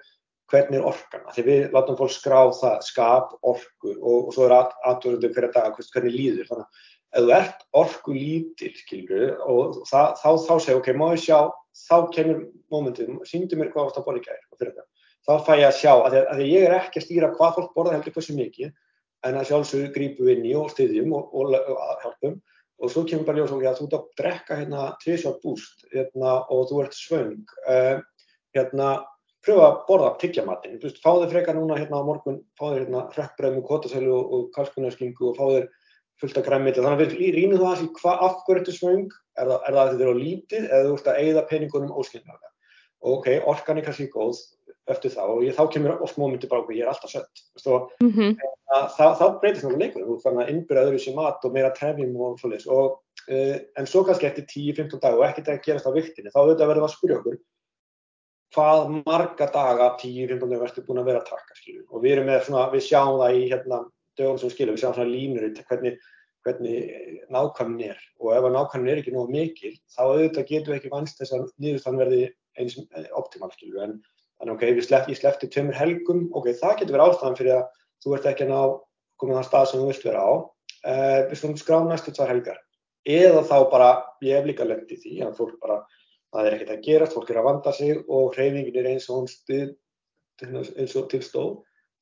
hvernig er orkan, því við látum fólk skrá það, skap, orku og, og svo er aðvörðum fyrir dag hvernig líður, þannig að ef þú ert orku lítil, skilur, og það, þá, þá segja, ok, má ég sjá, þá kemur mómentið, síndu mér hvað það borði gæri og fyrir þetta, þá fæ ég að sjá, að því að ég er ekki að stýra hvað fólk borða heldur hversu mikið, en að sjálfsögur grípu inn í og styðjum og, og, og hjálpum og svo kemur bara ljós og að þú ert að drekka hérna tvísjátt búst hérna, og þú ert svöng. Uh, hérna, pröfa að borða tyggjamatinn, þú veist, fá þig frekar núna hérna á morgun, fá þig hérna hreppbröð með kótasælu og, og kalskunarskingu og fá þig fullt af græmiti, þannig að við rínum það að hvað af hverju þetta svöng, er það, er það að þetta er á lítið eða þú ert að eigða peningunum óskilnaðlega ok, orkan er kannski góð eftir þá og ég, þá kemur oft mómenti bara okkur, ég er alltaf sött mm -hmm. þá, þá breytist náttúrulega leikur þú fann að innbyrja öðru sér mat og meira trefjum og svolítið og, uh, en svo kannski eftir 10-15 dag og ekkert að gerast á viktinni þá auðvitað verðum við að spyrja okkur hvað marga daga 10-15 dag verður búin að vera að taka skilju. og við erum með svona, við sjáum það í hérna dögum sem skilju, við sjáum svona línur hvernig, hvernig nákvæmni er og ef að nákvæmni er ekki nógu mikil þá auðvitað getum við ekki vannst þess að nýðustan verði eins optimal skilju en Þannig ok, ég sleppti tveimur helgum, ok, það getur verið ástæðan fyrir að þú ert ekki að ná komið á stað sem þú vilt vera á. Uh, við skulum skrá næstu tvær helgar. Eða þá bara, ég hef líka lendið því að fólk bara, það er ekkert að gerast, fólk er að vanda sig og hreyfingin er eins og hún stið, eins og tilstóð,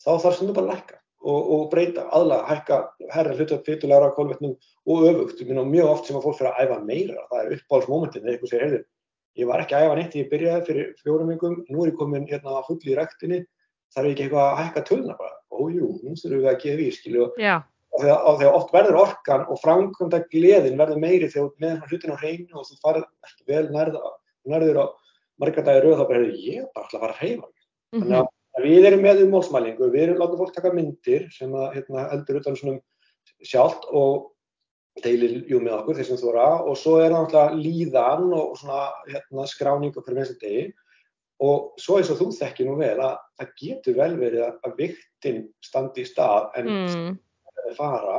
þá þarf þú bara að lækka og, og breyta, aðlaga, hækka, herra hlutu fytulegra kólvetnum og öfugt. Mjög oft sem að fólk fyrir að æfa meira, það er uppáhaldsmomentin þegar heyrðu, Ég var ekki að æfa neitt, ég byrjaði fyrir fjórum vingum, nú er ég komin hérna full í rektinni, þarf ég ekki eitthvað að hækka tölna bara. Ójú, nú þurfum við að gefa í, skilju. Og þegar oft verður orkan og framkvæmda gleðin verður meiri þegar þú með hlutin á hreinu og þú farið ekki vel nærða, nærður á marga dagir rauð, þá hefur ég bara alltaf að fara að hreyfa. Mm -hmm. Þannig að við erum með um málsmælingu, við erum látið fólk taka myndir sem að hérna, eldur utan svona sjálft og deilir jú með okkur þeir sem að og svo er það náttúrulega líðan og svona hérna, skráning okkur með þessu degi og svo eins og þú þekkir nú vel að það getur vel verið að viktin standi í stað en mm. fara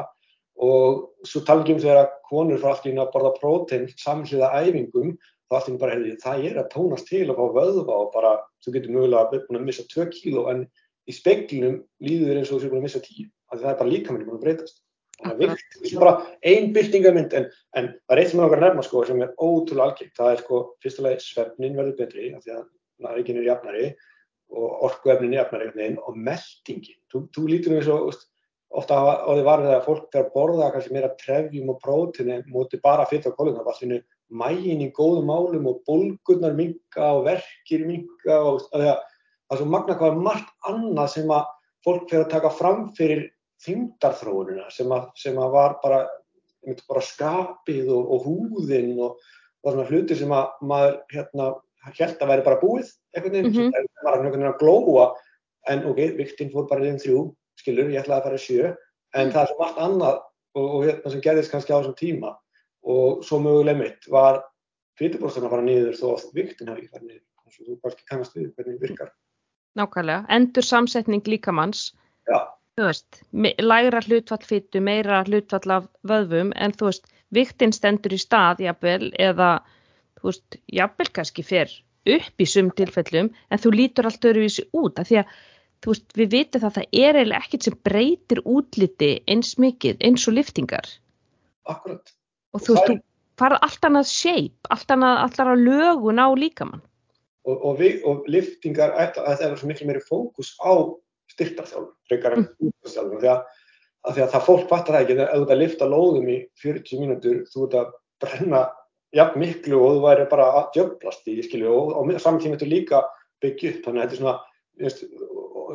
og svo talgjum þegar að konur fara inn að borða prótein samhliða æfingum þá alltaf bara hefði það er að tónast til og fá vöðva og bara þú getur mögulega að missa 2 kíló en í speglunum líður eins og þú búin að missa tíu, það er bara líka mér búin að breytast. Það er vikt, það er bara ein byrtingamind en, en það er eitt sem er okkar nefna sko sem er ótrúlega algengt, það er sko fyrstulega svefnin verður betri af því að næringin er jafnari og orkuefnin er jafnari og meldingin, þú, þú lítur um og ofta á því varfið að fólk fyrir að borða kannski meira trefjum og prótini múti bara fyrir það er mægin í góðum málum og bólgurnar minga og verkir minga og það er svo magna hvað margt annað sem að fólk fyrir að taka fram fyrir þingdarþróunina sem, sem að var bara, bara skapið og, og húðinn og, og svona hluti sem að maður hérna held að væri bara búið einhvern veginn, mm -hmm. það var einhvern veginn að glóa. En ok, viktinn fór bara í þrjú skilur, ég ætlaði að fara í sjö. En mm. það er svo margt annað og, og hérna sem gerðist kannski á þessum tíma. Og svo möguleg mitt var fyturbróstan að fara niður þó að viktinn hafi ekki farið niður, þannig að þú kannski kannast við hvernig það virkar.
Nákvæmlega, endur samsetning líkamanns
Já
þú veist, lægra hlutfall fyttu, meira hlutfall af vöðvum en þú veist, viktinn stendur í stað jafnvel eða þú veist, jafnvel kannski fer upp í sum tilfellum en þú lítur allt öruvísi út af því að þú veist, við vitum það að það er eiginlega ekkert sem breytir útliti eins mikið eins og liftingar.
Akkurat.
Og þú veist, þú farað allt annað shape, allt annað, allt annað lögun á líkamann.
Og, og, við, og liftingar, það er svo miklu meiri fókus á styrtarþjálfun, frekar en mm. útastjálfun, því, því að það fólk fattar það ekki, ef þú ert að lifta lóðum í 40 mínútur, þú ert að brenna jafn miklu og þú væri bara að djöflast í, skilju, og, og saman tíma þetta líka byggja upp, þannig að þetta er svona, veist,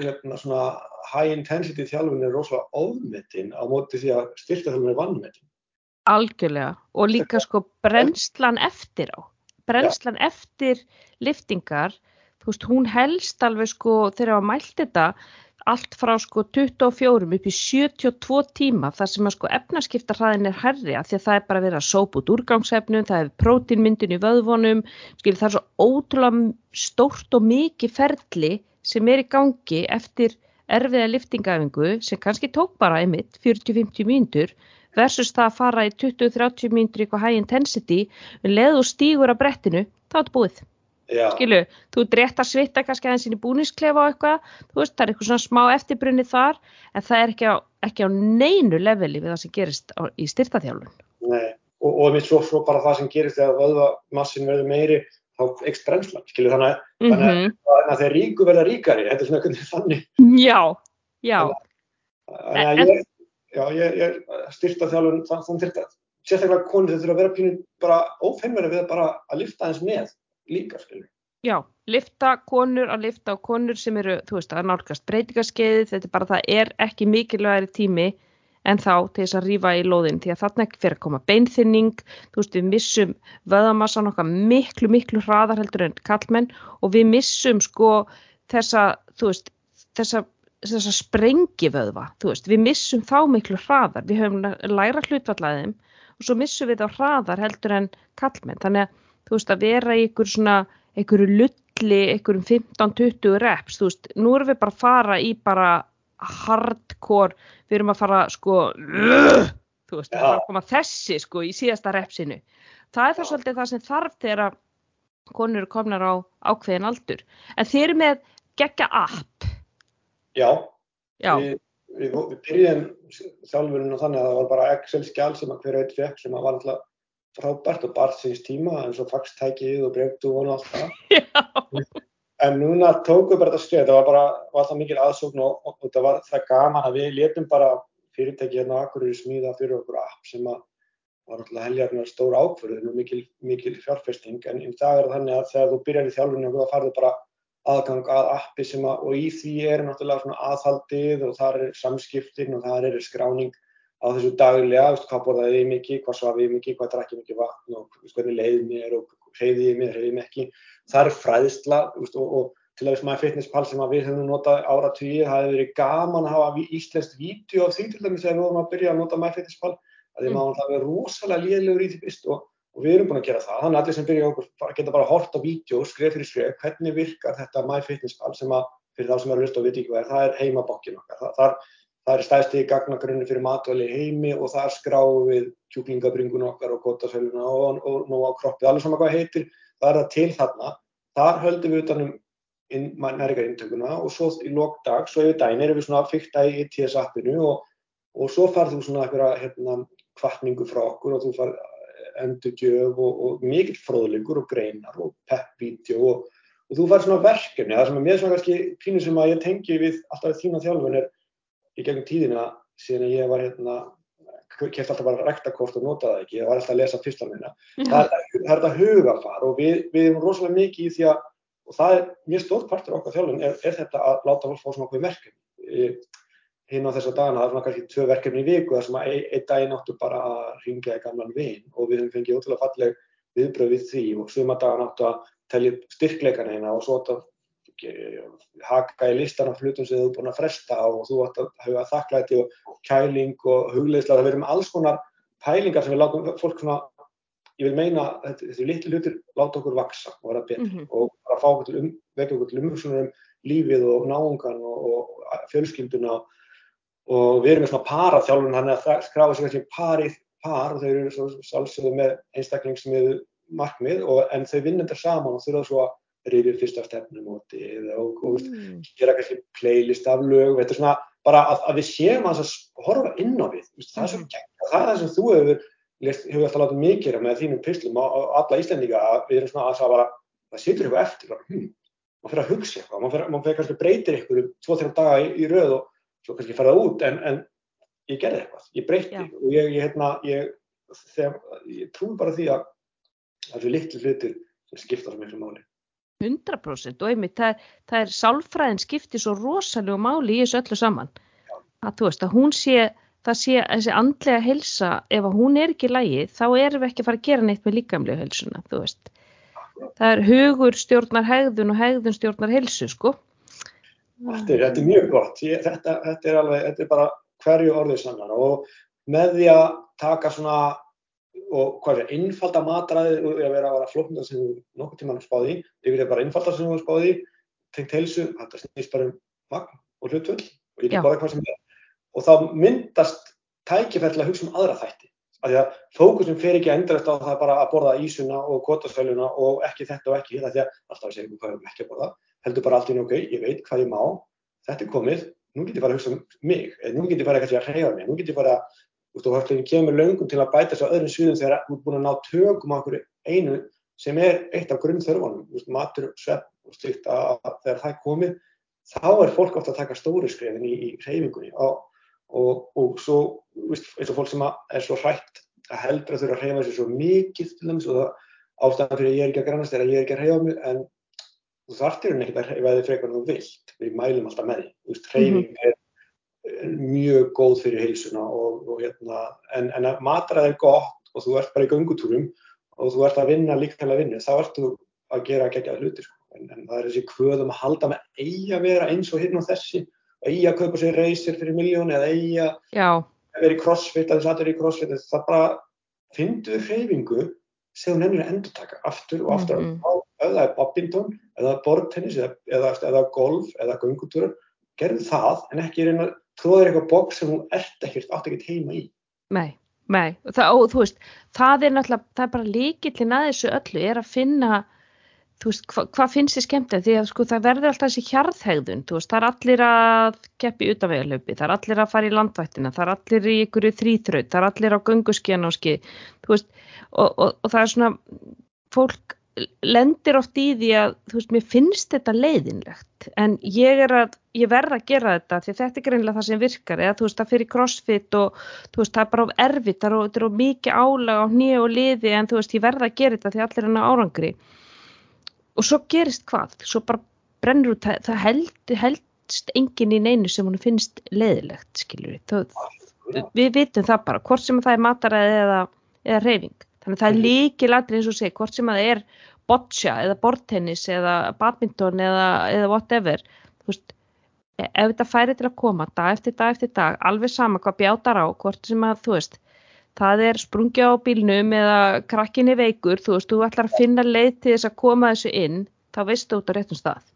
hérna, svona high intensity þjálfun er rosalega ofmetinn á móti því að styrtarþjálfun er vannmetinn.
Algjörlega, og líka sko brennslan eftir á, brennslan ja. eftir liftingar, þú veist, hún helst alveg sko þegar það mælt þetta allt frá sko 24 upp í 72 tíma þar sem að sko efnaskiptarhraðin er herri að því að það er bara verið að sópa út úrgangsefnum, það er prótínmyndin í vöðvonum, skil það er svo ótrúlega stórt og mikið ferli sem er í gangi eftir erfiða liftingaöfingu sem kannski tók bara einmitt 40-50 mínútur versus það að fara í 20-30 mínútur í eitthvað high intensity og leðu stígur að brettinu, þá er þetta búið. Já. skilu, þú er rétt að svita kannski aðeins inn í búnisklefa og eitthvað. Þú veist, það er eitthvað svona smá eftirbrunni þar en það er ekki á, ekki á neinu leveli við það sem gerist á, í styrtaþjálun
Nei, og, og mér svo, svo bara það sem gerist þegar vöðvamassin verður meiri þá ekst brennslan, skilu, þannig, mm -hmm. þannig að, að þeir ríku verða ríkari þetta er svona veginn þannig.
Já, já.
Þannig að ég, já, ég, ég styrtaþjálun þannig að sérstaklega konur þetta þurfa að vera pínu bara ófeinverði við bara að lifta eins með líka, skilur.
Já, lifta konur að lifta á konur sem eru, þú veist, að nálgast breytingarskeiði, þetta er bara, það er ekki mikilvægri tími en þá til þess að rýfa í lóðin, því að þarna ekki fyrir að koma beinþynning, þú veist, við missum vöðamassan okkar miklu, miklu hraðar heldur en kallmenn og við missum sko þessa, þú veist, þessa, þessa sprengi vöðva, þú veist, við missum þá miklu hraðar, við höfum læra hlutvallaðum og svo missum við þá hraðar heldur en kallmenn, þannig að þú veist, að vera í einhver svona, einhverju lulli, einhverjum 15-20 reps, þú veist, nú erum við bara að fara í bara hardcore, við erum að fara sko, þú veist, að koma þessi sko í síðasta repsinu. Það er það svolítið það sem þarf þegar konur eru komnar á ákveðin aldur. En þeir eru með gegja app.
Já, Já. Við, við, við byrjum þjálfurinn og þannig að það var bara Excel-skjál sem að hverju eitt fekk sem að var alltaf frábært og barð síns tíma eins og faxtækið og breyftúan og allt það. En núna tókum við bara þetta skrið, það var bara, var það mikil aðsókn og, og, og það var það gaman að við letum bara fyrirtæki hérna akkur í smíða fyrir okkur app sem að var alltaf heljarnar stór ákverðin og mikil, mikil fjárfesting. En í dag er þannig að þegar þú byrjar í þjálfunni og þú farður bara aðgang að appi sem að og í því er náttúrulega svona aðhaldið og þar er samskiptin og þar er skráning á þessu daglega, veist, hvað borðaði ég mikið, hvað svafi ég mikið, hvað drakk ég mikið vatn og veist, hvernig leiði mér og hreyði ég mér, hreyði ég mér ekki. Það er fræðsla veist, og, og til að smæði fitnesspall sem við höfum notað ára tíu, það hefur verið gaman að hafa íslenskt vídeo af því til dæmis þegar við vorum að byrja að nota MyFitnessPal að því mm. maður það verið rosalega liðlegur í því fyrst og, og við erum búin að gera það. Þannig að allir sem byrja okkur geta bara hort á vídeo, skref fyrir skref, hvernig virkar þetta MyFitnessPal sem að fyrir þá sem eru að hlusta og viti ekki hvað er, það er heimabokkin okkar. Það, það, Það er stæðst í gagnagrunni fyrir matvæli heimi og þar skráum við kjúklingabringun okkar og gotasöluna og, og nú á kroppi, allir saman hvað heitir, það er það til þarna. Þar höldum við utanum næringar intökuna og svo í lókdag, svo yfir daginn erum við svona fyrta í ITS appinu og, og svo farðu þú svona eitthvað hérna kvartningu frá okkur og þú farð endurgjöf og, og mikill fróðlingur og greinar og pepp-vídeó og, og þú farð svona verkefni, það sem er mér svona kannski pínu sem að ég tengi við alltaf þína þjálfun er í gegnum tíðina síðan ég var hérna kæft alltaf bara rektakort og nota það ekki, ég var alltaf að lesa fyrsta minna. Það er þetta hugafar og við, við erum rosalega mikið í því að og það er mjög stórt partur okkar þjálfun er, er þetta að láta fólk fá svona okkur verkefni. Hinn á þessa dagana, það er svona kannski tvö verkefni í viku þar sem að einn daginn áttu bara að ringja í gamlan vinn og við höfum fengið ótrúlega falleg viðbröð við því og svima dagan áttu að telja styrkleikana hérna og svo áttu að haka í listan af hlutum sem þú er búin að fresta og þú áttu að hafa þakklæti og kæling og hugleisla, það verðum alls konar pælingar sem við látum fólk svona ég vil meina að þessi litli hlutir láta okkur vaksa og vera betur mm -hmm. og bara fá okkur til um, vekja okkur til umhugsunar um lífið og náungan og, og fjölskylduna og við erum með svona paraþjálfun þannig að það skráður sig kannski parið par og þau eru svo sálsögðu með einstaklingsmiðu markmið og, en þau vinnendar saman og þurfa svo að rifið fyrsta stefnum og, og, og mm. gera kannski playlist af lög þetta er svona bara að, að við séum að horfa inn á við. Það er, mm. það, er það sem þú hefur hefur alltaf látið mikið með þínum pislum og alla Íslendinga að við erum svona að það bara, það situr eitthvað eftir, hm, maður fyrir að hugsa eitthvað, maður fyrir, maður fyrir kannski breytir eitthvað um tvo-þrjum daga í, í rauð og svo kannski fara það út, en, en ég gerði eitthvað, ég breyti og ég, ég, hérna, ég, ég trúi bara því að það eru litlu hlutir sem skipta svo miklu máli.
100% og einmitt, það, það er sálfræðin skiptir svo rosalega máli í þessu öllu saman, Já. að þú veist að hún sé það sé þessi andlega helsa, ef hún er ekki lægi þá erum við ekki að fara að gera neitt með líkamlega helsuna, þú veist. Það er hugur stjórnar hegðun og hegðun stjórnar helsu, sko.
Þetta er, þetta er mjög gott, Ég, þetta, þetta er alveg, þetta er bara hverju orðið sannar og með því að taka svona, og hvað er það, innfalda matræði og að vera að vera flóknir sem þú nokkur tíman spáði, yfir er bara innfalda sem þú spáði, tengt helsu, þetta snýst bara um magn og hlutvöld og ég er bara hvað sem er og þá myndast tækifært til að hugsa um aðra þætti. Af því að fókusum fer ekki endrast á það bara að borða ísuna og kvotasæluna og ekki þetta og ekki þetta því að alltaf að segja hvað er ekki að borða. Heldur bara allt í nokkuð, ok, ég veit hvað ég má, þetta er komið, nú get ég fara að hugsa um mig, nú get ég fara eitthvað að hreyja mig, nú get ég fara að, þú höfum kemur löngum til að bæta þessu öðrum sviðum þegar þú er búin að ná tökum á einhverju einu sem er eitt af grunnþörfunum, matur, svepp og slikt að þegar það er komið, þá er fólk ofta að taka stóri skrefin í, í hreyfingunni. Og og, og svo veist, eins og fólk sem er svo hrætt að heldur að þurfa að hreyfa sér svo mikið til þess og það ástæðan fyrir að ég er ekki að grannast er að ég er ekki að hreyfa mig en þú þartir henni ekki að hreyfa þig frekar en þú vilt. Við mælum alltaf með því. Hreyfing mm -hmm. er mjög góð fyrir heilsuna og, og hérna en, en að matrað er gott og þú ert bara í gangutúrum og þú ert að vinna líkvæmlega vinnu þá ertu að gera geggjað hlutir sko. en, en það er þessi kvöðum að halda með eigi að vera eins og hérna og þessi eigi að kaupa sér reysir fyrir miljón eða eigi að vera í crossfit að þess að er í crossfit það bara fyndu hreyfingu sem hún ennir að endur taka aftur og aftur mm -hmm. eða badminton eða bortennis eða, eða, eða golf eða gungutúrur gerðu það en ekki reyna tróða eitthvað bóks sem hún ert ekkert átt ekkert heima í.
Nei, nei. Og, það, og þú veist, það er náttúrulega það er bara líkillin að þessu öllu er að finna þú veist, hva, hvað finnst þið skemmt því að sko það verður alltaf þessi hjarðhegðun veist, það er allir að keppi utanvegarlöpi, það er allir að fara í landvættina það er allir í ykkur þrýþraut, það er allir á veist og, og, og það er svona fólk lendir oft í því að þú veist, mér finnst þetta leiðinlegt. En ég er að, ég verð að gera þetta því þetta er greinlega það sem virkar. Eða þú veist, það fyrir crossfit og þú veist, það er bara erfitt, það er, er mikið álag á nýja og liði en þú veist, ég verð að gera þetta því allir er árangri. Og svo gerist hvað, svo bara brennur út, það, það held, heldst engin í neinu sem hún finnst leðilegt, skiljur við, við vitum það bara, hvort sem það er mataræði eða, eða reyfing, þannig að það er mhm. líkil allir eins og seg, hvort sem það er boccia eða bortennis eða badminton eða, eða whatever, veist, ef þetta færi til að koma dag eftir dag eftir dag, alveg sama hvað bjátar á, hvort sem að, þú veist, það er sprungja á bílnum eða krakkinni veikur, þú veist, þú ætlar að finna leið til þess að koma þessu inn, þá veistu út á réttum stað.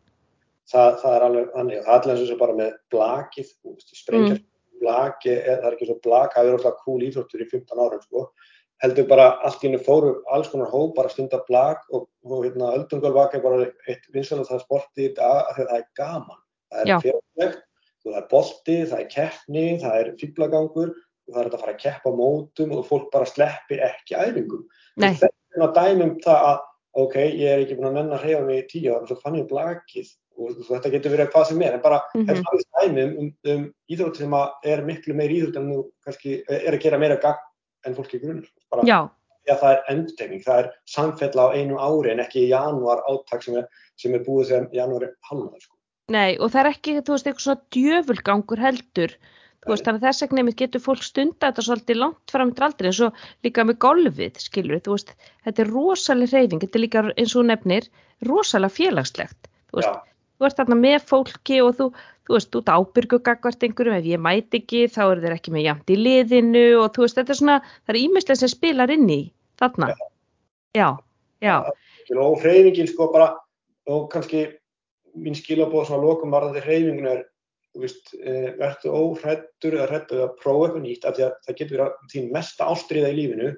Það, það er alveg annir, það er allir eins og bara með blakið, sprengjar mm. blaki, það er ekki svo blak, það er alltaf cool íþróttur í 15 ára, sko, heldur bara allt í hennu fóru alls konar hóp bara stundar blag og, og hérna, öldungölvaka er bara eitt vinsalega það sporti í dag að það er gaman. Það er fjöldlegt, það er bolti, það er keppni, það er fýblagangur og það er að fara að keppa mótum og fólk bara sleppir ekki æfingum. Þetta er að dæmum það að ok, ég er ekki búin að menna að reyja mig í tíu ára og svo fann ég blagið og, þetta getur verið hvað sem er en bara mm -hmm. það er dæmum um, um íþrótt sem er miklu meir íþrótt en nú kannski er að gera meira gagn en fólki grunur.
Bara, Já.
Já, það er endurtegning, það er samfella á einu ári en ekki í janúar áttak sem er, sem er búið sem janúari halvnaður. Sko.
Nei, og það er ekki, þú veist, eitthvað svona djöfulgangur heldur, þú veist, þannig að þess vegna getur fólk stunda þetta svolítið langt fram til aldrei, eins og líka með golfið, skilur, þú veist, þetta er rosalega reyfing, þetta er líka eins og nefnir, rosalega félagslegt, þú veist, þú ert þarna með fólki og þú, þú veist, út ábyrgugagvart einhverjum, ef ég mæti ekki þá eru þeir ekki með jæmt í liðinu og þú veist, þetta er svona, það er ímislega sem spilar inn í þarna. Já, já.
já. Og hreyfingin sko bara, og kannski mín skilabóð svona lokum varðandi hreyfingin er, þú veist, eh, verður óhrættur eða hrættur að prófa eitthvað nýtt af því að það getur verið að þín mesta ástriða í lífinu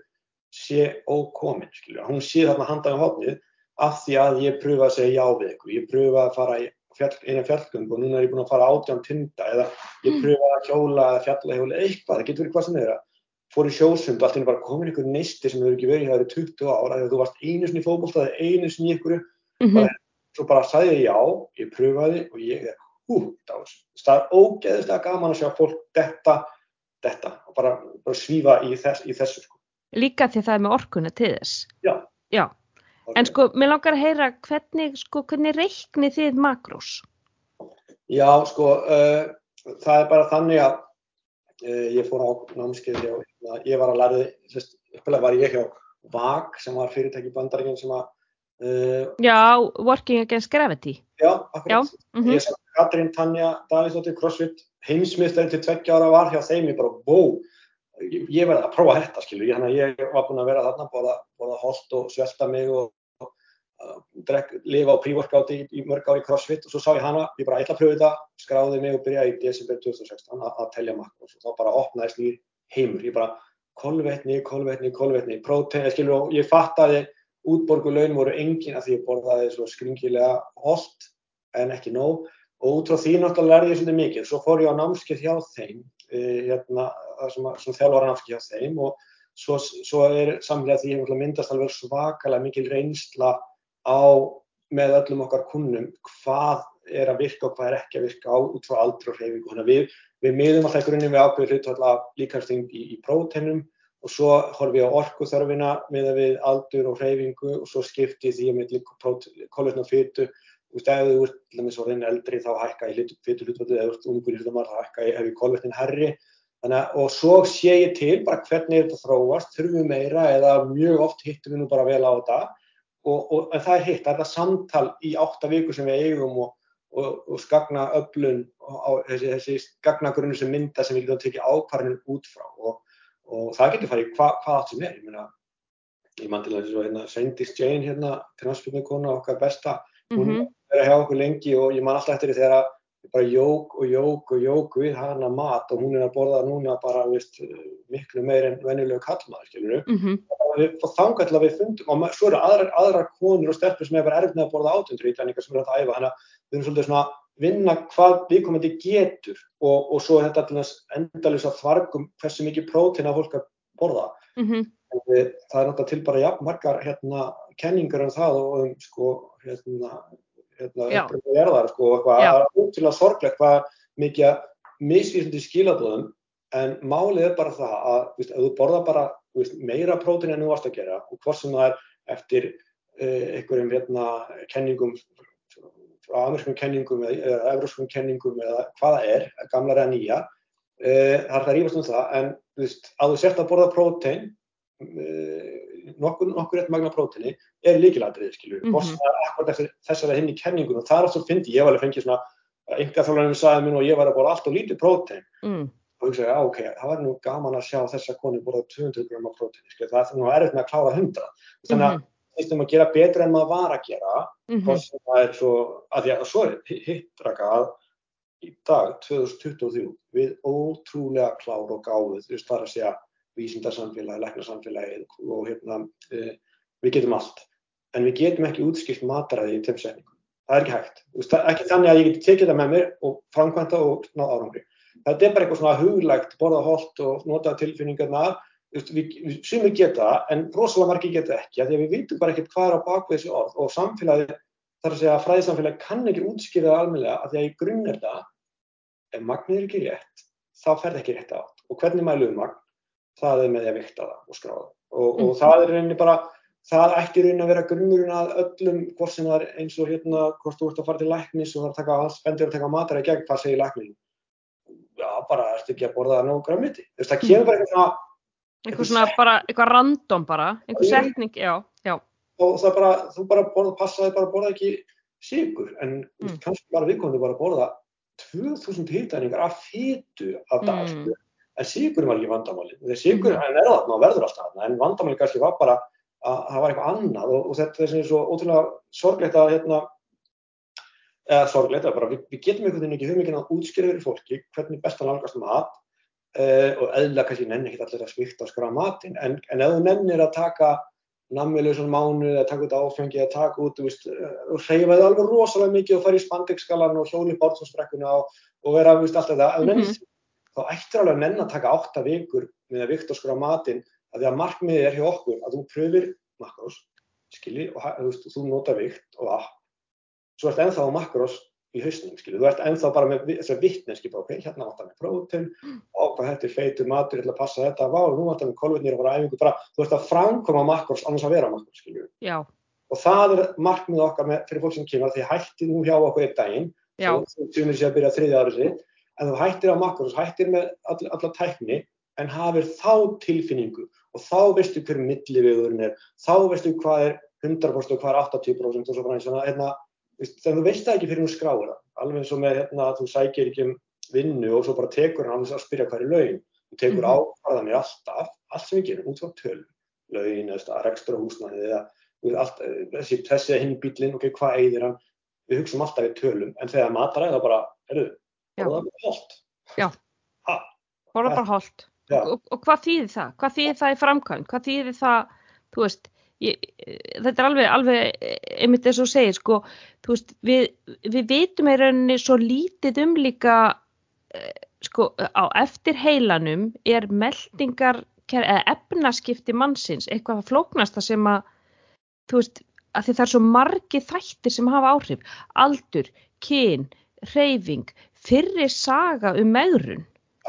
sé ókomin, skilja. Hún sé þarna handaði á hotnið af því að ég pröfa að segja já við eitthvað, ég pröfa að fara fjall, eina fjallgöng og núna er ég búin að fara átján tinda eða ég mm. pröfa að hjóla eða fjalla hjóla eitthvað, það getur verið hvað sem þeirra fór í sjósund allt er bara komin einhver neisti sem hefur ekki verið í það eru 20 ára þegar þú varst einu sinni í fókbólstaði, einu sinni einhverju mm -hmm. svo bara sagði ég já, ég pröfaði og ég er þessu það er ógeðislega gaman að sjá fólk detta, detta og bara, bara svífa í, þess, í þessu sko.
Líka því það er með orkunni til þess
Já,
já En sko, mér langar að heyra hvernig, sko, hvernig reiknið þið makrós?
Já, sko, uh, það er bara þannig að uh, ég fór á námskeiði og hérna, ég var að læra, þess, uppilega var ég hjá VAG sem var fyrirtæki bandaríkinn sem að
uh, Já, Working Against Gravity
Já, akkurat. Já, mm -hmm. Ég sá Katrín Tanja Davíðsdóttir CrossFit, heimsmyndstæri til tveggja ára var hjá þeim, ég bara, wow ég, ég verði að prófa þetta skilur, ég, ég var búin að vera þarna bóða, bóða hold og svelta mig og, og drek, lifa á pre-workout í, í mörg á í crossfit og svo sá ég hana, ég bara ætla að pröfu þetta skráði mig og byrjaði í desember 2016 að, telja makk og þá bara opnaðist nýr heimur, ég bara kolvetni, kolvetni, kolvetni, prótein, skilur og ég fattaði útborguleun voru engin að því ég borðaði svo skringilega hold en ekki nóg. Og út frá því náttúrulega lærði ég svolítið mikið, svo fór ég á námskeið hjá þeim hérna, sem, sem þjálfar hann afskið á þeim og svo, svo er samlega því að myndast alveg svakalega mikil reynsla á með öllum okkar kunnum hvað er að virka og hvað er ekki að virka á út frá aldur og að við, við miðum alltaf í grunninn við ákveður hlutvalla líkarsting í, í próteinum og svo horfum við á orkuþörfina með að við aldur og hreyfingu og svo skipti því að með kolvetna fytu Þú veist, ef þú ert til dæmis orðin eldri þá hækka í fyrir hlutvallu, ef þú ert ungur í hlutamar þá hækka í ef í kolvetnin herri. Þannig að, og svo sé ég til bara hvernig þetta þróast, þurfum við meira eða mjög oft hittum við nú bara vel á þetta. Og, og, það er hitt, það er það samtal í átta vikur sem við eigum og, og skagna öflun þessi, þessi skagnagrunni sem mynda sem við getum að tekja ákvarðinu út frá. Og það getur farið hvað hva allt sem er. Ég meina, ég man til að hérna, Sveindis Jane hérna, hún mm -hmm vera hjá okkur lengi og ég man alltaf eftir því þegar ég bara jók og jók og jók við hana mat og hún er að borða núna bara veist, miklu meir en venjulegu kallmaður, skiljuru. Mm -hmm. Og þangar til að við fundum, og svo eru aðrar, aðrar konur og stelpur sem er bara erfnið að borða átundur í þannig sem við erum að æfa, að við erum svolítið svona vinna hvað við komandi getur og, og svo er þetta til þess endalus að þvargum hversu mikið prótín að fólk að borða. Mm -hmm. það er náttúrulega til bara jafn margar hérna, kenningar um það og um sko, hérna, hérna, erðar, sko, eitthvað útfélag sorglegt hvað mikið misvísandi skilabóðum en málið er bara það að víst, ef þú borða bara víst, meira prótín en þú varst að gera og hvort sem það er eftir uh, einhverjum hérna, kenningum frá amerískum kenningum eða euróskum kenningum eða hvaða er, gamlar eða nýja uh, það er það rífast um það en víst, að þú sért að borða prótín uh, nokkur, nokkur rétt magna prótini er líkiladrið, skilju, mm -hmm. þessari hinn í kenningun og allt sem fyndi, ég var alveg fengið svona, enga þálanum sagði mér og ég var að bóra allt og lítið prótin mm. og ég sagði, ok, það var nú gaman að sjá þessa konu bóra 200 grama prótin, skilju, það er nú erfitt með að klára 100, þannig að það er að gera betra en maður var að gera, mm -hmm. það er svo, að því að svo er hittraka í dag, 2023, við ótrúlega klára og gáðuð, þú veist, það er að segja vísindarsamfélagi, læknarsamfélagi og hérna, uh, við getum allt. En við getum ekki útskilt mataræði í tömsetningum. Það er ekki hægt. Veist, ekki þannig að ég geti tekið það með mér og framkvæmta og ná árangri. Þetta er bara eitthvað svona huglægt, borða holt og nota tilfinningarnar. Sumir geta en rosalega margi geta ekki. Því að við vitum bara ekkert hvað er á bakvið þessi orð og samfélagi, þar að segja að fræðisamfélagi kann ekki útskýra það almenlega að því að í grunn er það, ef magnir er ekki rétt, þá fer það ekki rétt átt. Og hvernig mælum magn? Það er með því að vikta það og skráða. Og, og mm. það er reyni bara það ætti raun að vera grunnurinn að öllum hvort sem það er eins og hérna hvort þú ert að fara til læknis og það er að taka alls bendur að taka matar í gegn, hvað segir læknin já bara, ertu ekki að borða það nógu græmiti, þú veist það kemur bara eitthvað svona
eitthvað svona bara, eitthvað random bara eitthvað setning, já, já
og það bara, þú bara borða, passaði bara að borða ekki sigur, en mm. kannski bara viðkomandi bara borða 2000 hýtæningar af fýtu af dag, mm. En sigur var ekki vandamáli, þegar sigur, mm. hann er þarna og verður alltaf þarna, en vandamáli kannski var bara að það var eitthvað annað og, og þetta er svona svo ótrúlega sorglegt að hérna, eða sorglegt að bara við, við getum einhvern veginn ekki hugmyggin að útskýra fyrir fólki hvernig best að nálgast mat uh, og eðla kannski nenni ekki allir að svikta og skra matin en, en ef þú nennir að taka nammilusan mánu eða taka út áfengi eða taka út veist, eh, og hreyfa þið alveg rosalega mikið og fara í spandekskalan og hjóli bártsvarsbrekkuna og, og vera veist, alltaf það, mm -hmm. Þá ættir alveg að nenn að taka átta vikur með að vikta og skra matin að því að markmiðið er hjá okkur að þú pröfir makrós, skilji, og þú, veist, þú nota vikt og app, svo ert ennþá makrós í hausnum, skilji, þú ert ennþá bara með þessar vittneski, ok, hérna vantar með prótum, og hvað þetta er feitur matur, að passa þetta, vá, nú vantar með kolvetnir og bara æfingu, bara, þú ert að framkoma makrós annars að vera makrós, skilju.
Já.
Og það er markmiðið okkar með, fyrir fólk sem kemur, því hættir nú hjá okkur einn daginn, þú tjumir sér að en þú hættir á makrós, hættir með all, alla tækni, en hafir þá tilfinningu og þá veistu hver milliviðurinn er, þá veistu hvað er 100% og hvað er 80% og svo og hérna, þannig að þú veist það ekki fyrir hún skráir það, alveg eins og með hérna að þú sækir ekki um vinnu og svo bara tekur hann að spyrja hvað er laun, þú tekur mm -hmm. ákvarðanir alltaf, allt sem við gerum út frá tölum, laun eða rekstra húsnæði eða allt, þessi, þessi hinn bílinn, ok, hvað eigðir hann, við hugsaum alltaf í tölum, en þegar matar er það bara, erðu, það er bara holdt.
Já, það er bara holdt og, og hvað þýðir það? Hvað þýðir það í framkvæm? Hvað þýðir það, þú veist, ég, þetta er alveg, alveg einmitt þess að segja, sko, veist, við, við veitum í rauninni svo lítið um líka, eh, sko, á eftir heilanum er meldingar, eða efnaskipti mannsins, eitthvað flóknasta sem að, þú veist, að það er svo margi þættir sem hafa áhrif, aldur, kyn, reyfing, fyrri saga um megrun,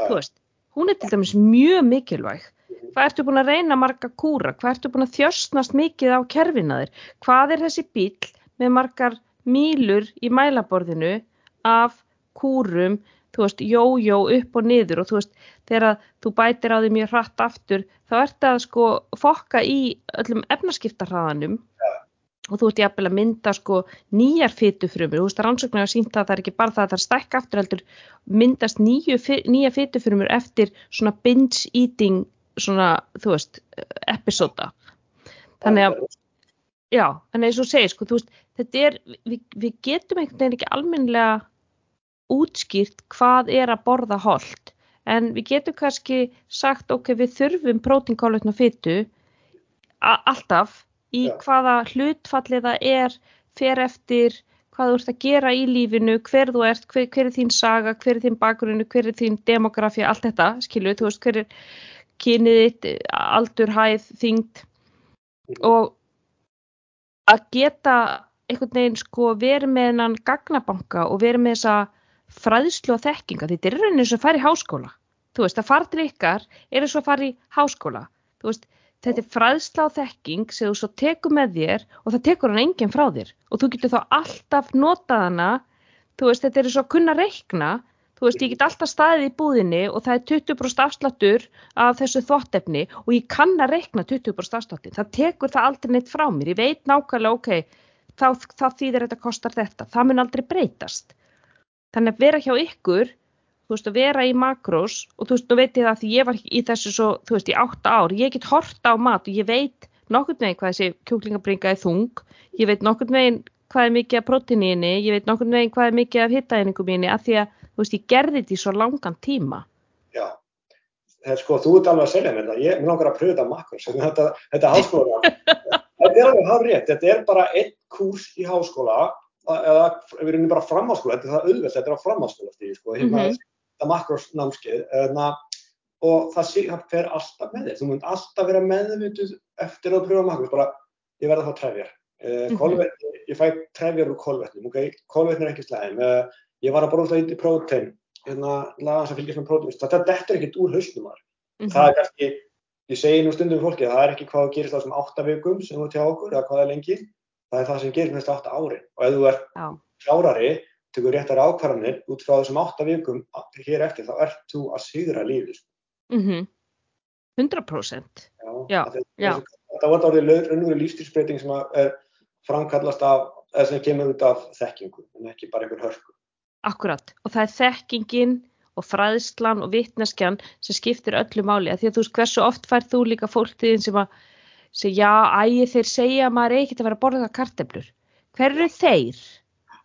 veist, hún er til dæmis mjög mikilvæg. Hvað ertu búin að reyna marga kúra? Hvað ertu búin að þjöstnast mikið á kerfinaðir? Hvað er þessi bíl með margar mílur í mælaborðinu af kúrum, þú veist, jójó upp og niður og þú veist, þegar þú bætir á því mjög hratt aftur, þá ert að sko fokka í öllum efnaskiptarhraðanum og þú ert jafnvel að mynda sko nýjar fytufrumur, þú veist að rannsóknar hafa sínt að það er ekki bara það að það er stækka aftur heldur myndast nýju, nýja fytufrumur eftir svona binge eating svona þú veist episóda. Þannig að já, þannig að eins og segir sko þú veist þetta er, við, við getum einhvern veginn ekki almenlega útskýrt hvað er að borða hold en við getum kannski sagt ok, við þurfum prótínkálutna fytu alltaf í Já. hvaða hlutfalli það er fer eftir hvað þú ert að gera í lífinu, hver þú ert, hver, hver er þín saga, hver er þín bakgrunnu, hver er þín demografía, allt þetta, skilu, þú veist, hver er kynið þitt, aldur, hæð, þyngd mm. og að geta einhvern veginn sko verið með hennan gagnabanka og verið með þessa fræðslu og þekkinga, þetta er rauninni sem fær í háskóla, þú veist, að fara til ykkar er og að fara í háskóla, þú veist, þetta er fræðsla og þekking sem þú svo tekur með þér og það tekur hann enginn frá þér. Og þú getur þá alltaf notað hana. Þú veist þetta er svo að kunna reikna. Þú veist ég get alltaf staðið í búðinni og það er 20% afslattur af þessu þvottefni og ég kann að reikna 20% afslattin, það tekur það aldrei neitt frá mér, ég veit nákvæmlega ok þá, þá þýðir þetta kostar þetta. Það mun aldrei breytast. Þannig að vera hjá ykkur þú veist, að vera í makrós og þú veist, nú veit ég það því ég var í þessu svo, þú veist, í átta ár, ég get horta á mat og ég veit nokkur veginn hvað þessi kjúklingabringa er þung, ég veit nokkur veginn hvað er mikið af proteiníni, ég veit nokkur veginn hvað er mikið af hittaeiningum mínu, af því að, þú veist, ég gerði þetta í svo langan tíma.
Já, það er sko, þú ert alveg að segja mér þetta, ég mér langar að pröfa þetta makros, þetta, þetta háskóla, þetta er alveg hár rétt, þetta er bara einn kurs í háskóla, eða við erum bara framháskóla, þetta er það auðvelt, þetta er á framháskóla sko, mm -hmm. Þetta makros námskeið, hérna, og það, sé, það fer alltaf með þér, þú munt alltaf vera meðvituð eftir að pröfa makros, bara, ég verða þá trefjar, uh, mm -hmm. ég fæ trefjar úr kólvetnum, ok, kólvetn er ekki slæm, uh, ég var að borða það í prótein, hérna, laga sem fylgjast með prótín, þetta dettur ekkert úr hausnum. Mm -hmm. Það er kannski, ég segi nú stundum fólki, það er ekki hvað gerist á þessum áttavíkum sem þú tjá okkur, eða hvað er lengi, það er það sem gerist næstu átta ári. Og ef þú er klárari, tegur réttar ákvarðanir út frá þessum áttavíkum hér eftir, þá ert þú að sigra lífið.
Mm -hmm. 100%.
Já, já. Það, var orðið raunveru lífstilsbreyting sem er framkallast af, eða sem kemur út af þekkingu, en ekki bara einhver hörku.
Akkurat og það er þekkingin og fræðslan og vittneskjan sem skiptir öllu máli að því að þú veist hversu oft fær þú líka fólktiðin sem að segja já, ægi þeir segja að maður er ekkert að vera að borða karteblur. Hver eru þeir?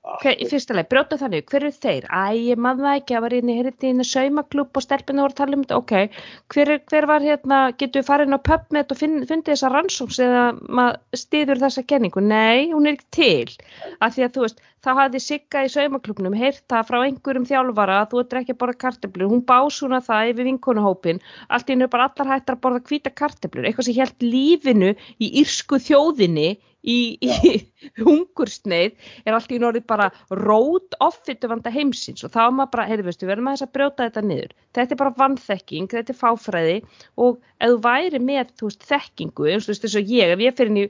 Hver, í fyrsta leið, brjóta þannig, hver eru þeir? Æ, ég maður það ekki að var inn í hérna saumaklub og stelpina voru að tala um þetta, ok, hver, hver var hérna, getur við farið inn á PubMed og fundið þessa rannsóks eða maður stýður þessa kenningu? Nei, hún er ekki til, af því að þú veist, þá hafði Sigga í saumaklubnum heyrta frá einhverjum þjálfara að þú ert ekki að borða karteblur, hún bás hún að það yfir vinkonuhópin, allt í hennu bara allar hættar að borða hvita karteblur, eitthvað sem held lífinu í írsku þjóðinni í, í hungursneið er allt í norði bara rót offittu vanda heimsins og þá er maður bara, heyrðu veistu, við verðum að þess að brjóta þetta niður. Þetta er bara vannþekking, þetta er fáfræði og ef þú væri með þú veist, þekkingu, eins og þú veist þess að ég ef ég fyrir inn í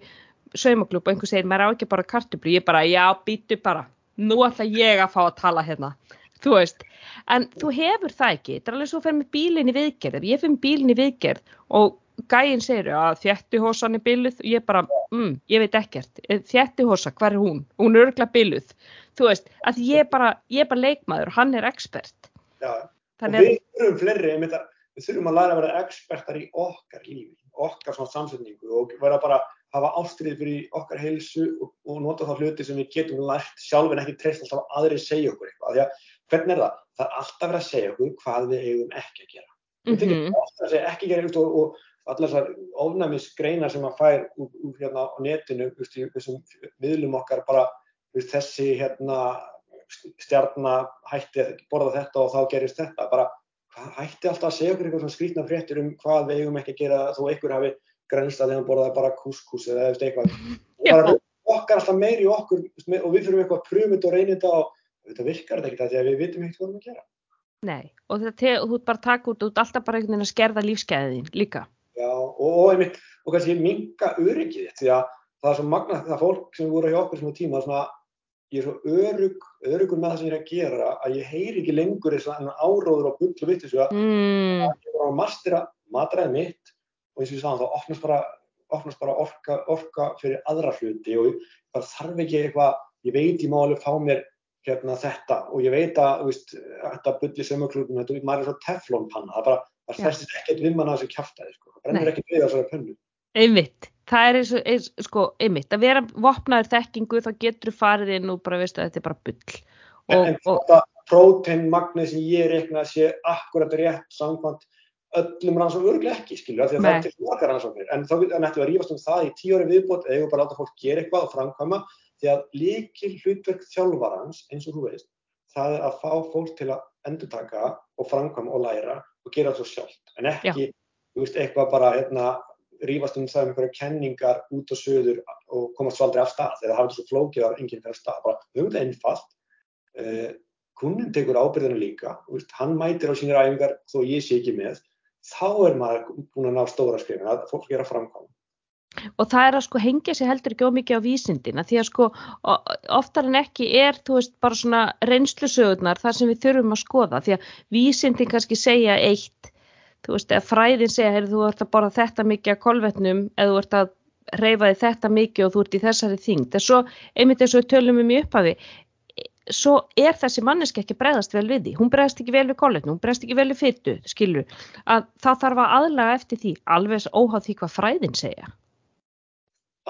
saumaklub og einhver segir maður á ekki bara kartublu, ég bara, já, býtu bara nú ætla ég að fá að tala hérna. Þú veist, en þú hefur það ekki þetta er alveg svo að fer með bílinn í viðgerð og gæinn segir að þjættihossan er byluð og ég bara, mm, ég veit ekkert eh, þjættihossa, hver er hún? Hún er örgla byluð þú veist, að ég bara ég er bara leikmaður, hann er expert
Já, Þannig og við þurfum fleiri við þurfum að læra að vera expertar í okkar lífi, okkar svona samsetningu og vera bara hafa ástrið fyrir okkar heilsu og, og nota þá hluti sem við getum lært sjálf en ekki treyst alltaf að aðri segja okkur eitthvað, því að hvernig er það? Það er alltaf verið að segja okkur hvað við eigum ekki að gera. Við mm -hmm. tekjum alltaf að segja ekki að gera og, og allar þessar ofnæmisgreinar sem maður fær úr, úr hérna á netinu, í þessum miðlum okkar bara veist, þessi hérna stjarnar hætti að borða þetta og þá gerist þetta, bara hætti alltaf að segja okkur eitthvað svona skrítna fréttir um hvað við eigum ekki að gera þó einhver hafi grænst að þeim borða bara kúskús eða eitthvað, bara okkar alltaf meiri okkur og við fyrir eitthvað prumut og þetta og þetta virkar þetta ekki að við vitum ekkert hvað við erum að gera.
Nei, og þetta, þú bara að taka út, þú ert alltaf bara einhvern veginn að skerða lífsgæðin líka.
Já, og, einmitt, og kannski minga öryggið því að það er svo magnað það fólk sem voru hjá okkur á tíma, svona, ég er svo örug, örugur með það sem ég er að gera að ég heyri ekki lengur þess að áróður og bull og vitt þessu að mm. ég var að mastera matræðið mitt og eins og ég sagði þá opnast bara, opnast bara orka, orka fyrir aðra hluti og það þarf ekki eitthvað, ég veit ég má alveg fá mér hérna þetta og ég veit að veist, þetta bulli sömurklútum, maður er svo teflonpanna, það bara það festist ekkert við manna þessu kæftæði sko. það brennur ekkert við þessari pönnu.
Einmitt, það er eins og eins, sko, einmitt, að vera vopnaður þekkingu þá getur farið inn og bara veistu að þetta er bara bull.
Og, en þetta próteinmagnið sem ég reikna sé akkurat rétt samkvæmt öllum rannsóknum. Örglega ekki skilja því að Nei. það er til margar rannsóknir. En þá ættum við að rífast um það í tíu ári viðbót eða bara láta fólk gera eitthvað og framkvæma. Því að líkil hlutverk þjálfarans eins og þú veist það er að fá fólk til að endurtaka og framkvæma og læra og gera það svo sjálft. En ekki, veist, eitthvað bara hérna, rífast um það um einhverja kenningar út og söður og komast aldrei af stað. Eða hafa svo flókið að enginn fyrir af stað. Bara þetta einfalt. Uh, kunnin tekur ábyrðinu líka. Veist, hann mætir á sínir æfingar þó ég sé ekki með. Þá er maður búin að ná stóra skrifin að fólk gera framkvæm
og það er að sko hengja sér heldur ekki ómikið á vísindina því að sko oftar en ekki er þú veist bara svona reynslusögurnar þar sem við þurfum að skoða því að vísindin kannski segja eitt þú veist að fræðin segja heyrðu þú ert að borða þetta mikið að kolvetnum eða þú ert að reyfa þig þetta mikið og þú ert í þessari þingd en svo einmitt eins og við tölum um í upphafi svo er þessi manneski ekki bregðast vel við því, hún bregðast ekki vel við kolletnu, hún bregðast ekki vel við fyttu, skilur, að það þarf að aðlaga eftir því, alveg óháð því hvað fræðin segja.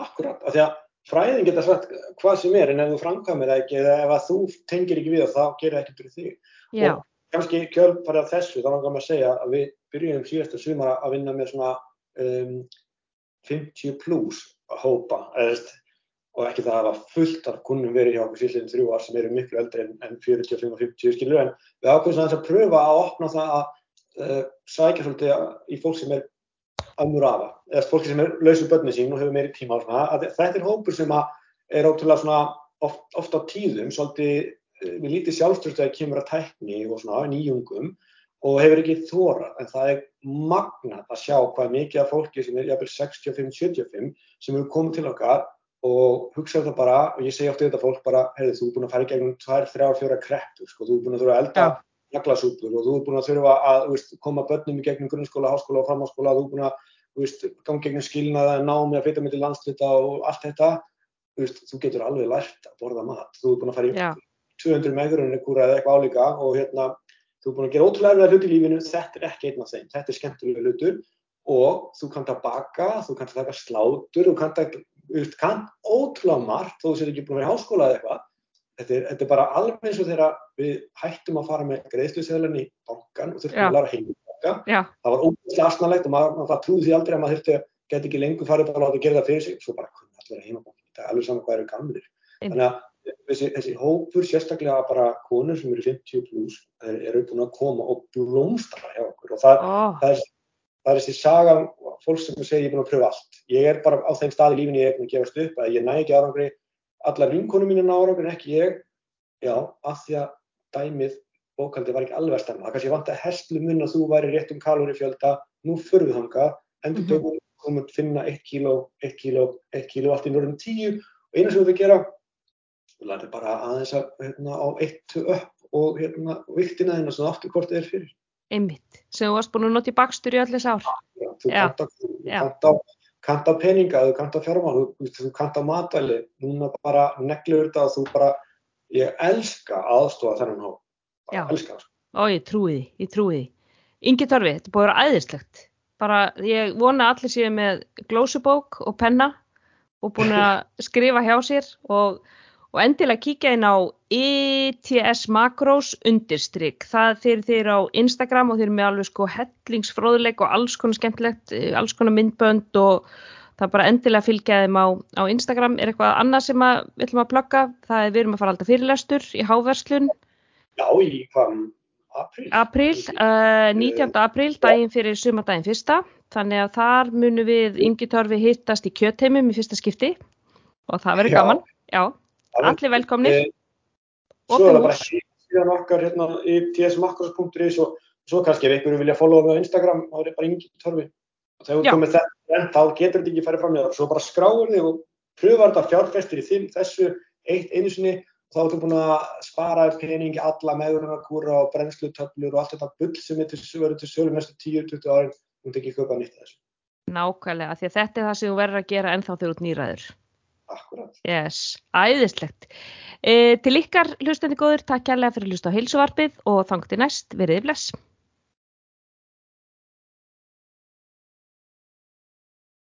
Akkurat, af því að fræðin geta sagt hvað sem er en ef þú framkvæmir ekki eða ef þú tengir ekki við það þá gerir það ekki fyrir þig. Já. Og kannski kjölfarið af þessu, þá langar maður að segja að við byrjum síðastu sumara að vinna með svona um, 50 pluss hópa, eða og ekki það að það fullt af kunnum verið hjá okkur síðan þrjú ár sem eru miklu eldri en, en 45 og 50 skilur en við ákveðum að pröfa að opna það að uh, sækja svolítið í fólk sem er ömmur afa, eða fólk sem er lausur börnið sín og hefur meiri tíma á svona, að þetta er hópur sem er ótrúlega svona oft, oft á tíðum svolítið við lítið sjálfstörstu að kemur að tækni og svona nýjungum og hefur ekki þóra, en það er magnat að sjá hvað mikið af fólki sem er jafnvel 65-75 sem eru komið til okkar og hugsa þetta bara, og ég segi ofta þetta fólk bara, heyrðu þú er búin að fara í gegnum 2-3-4 kreppur, sko, þú er búin að þurfa að elda ja. Naglasúpur og þú er búin að þurfa að veist, koma börnum í gegnum grunnskóla, háskóla og framháskóla, þú er búin að veist, ganga gegnum skilnaða, námi að flytja með til landslita og allt þetta, veist, þú getur alveg lært að borða mat, þú er búin að fara í ja. 200 megurinn eða eitthvað álíka og hérna, þú er búin að gera ótrúlega hluti í lífinu, þetta er ekki einn af þeim, þetta er skemmtilega hlutur og þú kannt að baka, þú kannt að taka slátur, þú kannt ótrúlega margt þú sér ekki búin að vera í háskóla eða eitthvað þetta er, þetta er bara alveg eins og þegar við hættum að fara með greiðsluseðlan í bankan og þurftum Já. að lára heim í banka. Já. það var ótrúlega asnalegt og maður, maður trúði því aldrei að maður þurfti að geta ekki lengur farið bara að láta að gera það fyrir sig. Svo bara kunni allir að heima banka þetta er alveg saman hvað eru gamlir. Þannig að þessi, þessi hópur sérstaklega bara konur sem eru 50 pluss eru búin að koma og blómstra hjá okkur. Og það, oh. það er það er þessi saga fólk sem segir ég er búin að pröfa allt. Ég er bara á þeim stað í lífinu ég er búin að gefast upp að ég næ ekki árangri allar vinkonum mínu ná árangri en ekki ég. Já, af því að dæmið bókaldi var ekki alveg að stemma. Það kannski vant að hestlu mun að þú væri rétt um kalóri fjölda nú förðu þanga endur mhm. dögum komum að finna 1 kíló 1 kíló, 1 kíló allt í norðum 10 og eina sem þú þau gera þú lætir bara aðeins að hérna, á 1 upp og hérna, viktina þinn og svo aftur hvort þið er fyrir.
Einmitt, sem þú varst búin að nota í bakstur í allir sár.
Já, þú kanta, kanta peninga, þú kanta fjármál, þú, þú kanta matvæli, núna bara neglur þetta og þú bara, ég elska aðstofa þennan hó, bara Já. elska það.
Ó, ég trúi því, ég trúi því. Ingi Torfi, þetta búið að vera æðislegt. Bara, ég vona allir séu með glósubók og penna og búin að skrifa hjá sér og og endilega kíkja inn á ETS Macros undirstrykk. Það þeir þeir á Instagram og þeir með alveg sko hellingsfróðuleik og alls konar skemmtilegt, eh, alls konar myndbönd og það bara endilega fylgja þeim á, á Instagram. Er eitthvað annað sem að, við ætlum að plugga? Það er við erum að fara alltaf fyrirlestur í Háverslun.
Já, í hvaðan?
April. April, uh, 19. april, daginn fyrir sumardaginn fyrsta. Þannig að þar munum við yngitorfi hittast í kjötheimum í fyrsta skipti og það verður gaman. Já. Allir velkomnir. E,
svo er það bara síðan okkar hérna í tsmakros.is og svo kannski ef einhverju vilja followa mig á Instagram, þá er það bara yngi törfi. Og þegar þú komið þetta, þá getur þetta ekki farið fram með það. Svo bara skráur þig og pröfar þetta fjárfestir í þinn, þessu eitt einu sinni og þá ertu búin að spara peningi alla meðurnarkúra og brennslutöflur og allt þetta bull sem er til, verið til sölu mestu 10-20 árin, þú ert ekki að köpa nýtt þessu.
Nákvæmlega, því að þetta er það sem þú verður að gera ennþá þegar þú ert nýraður.
Akkurat.
Yes, æðislegt. E, til ykkar hlustandi góður, takk kærlega fyrir að hlusta á heilsuvarpið og þangti næst, verið bless.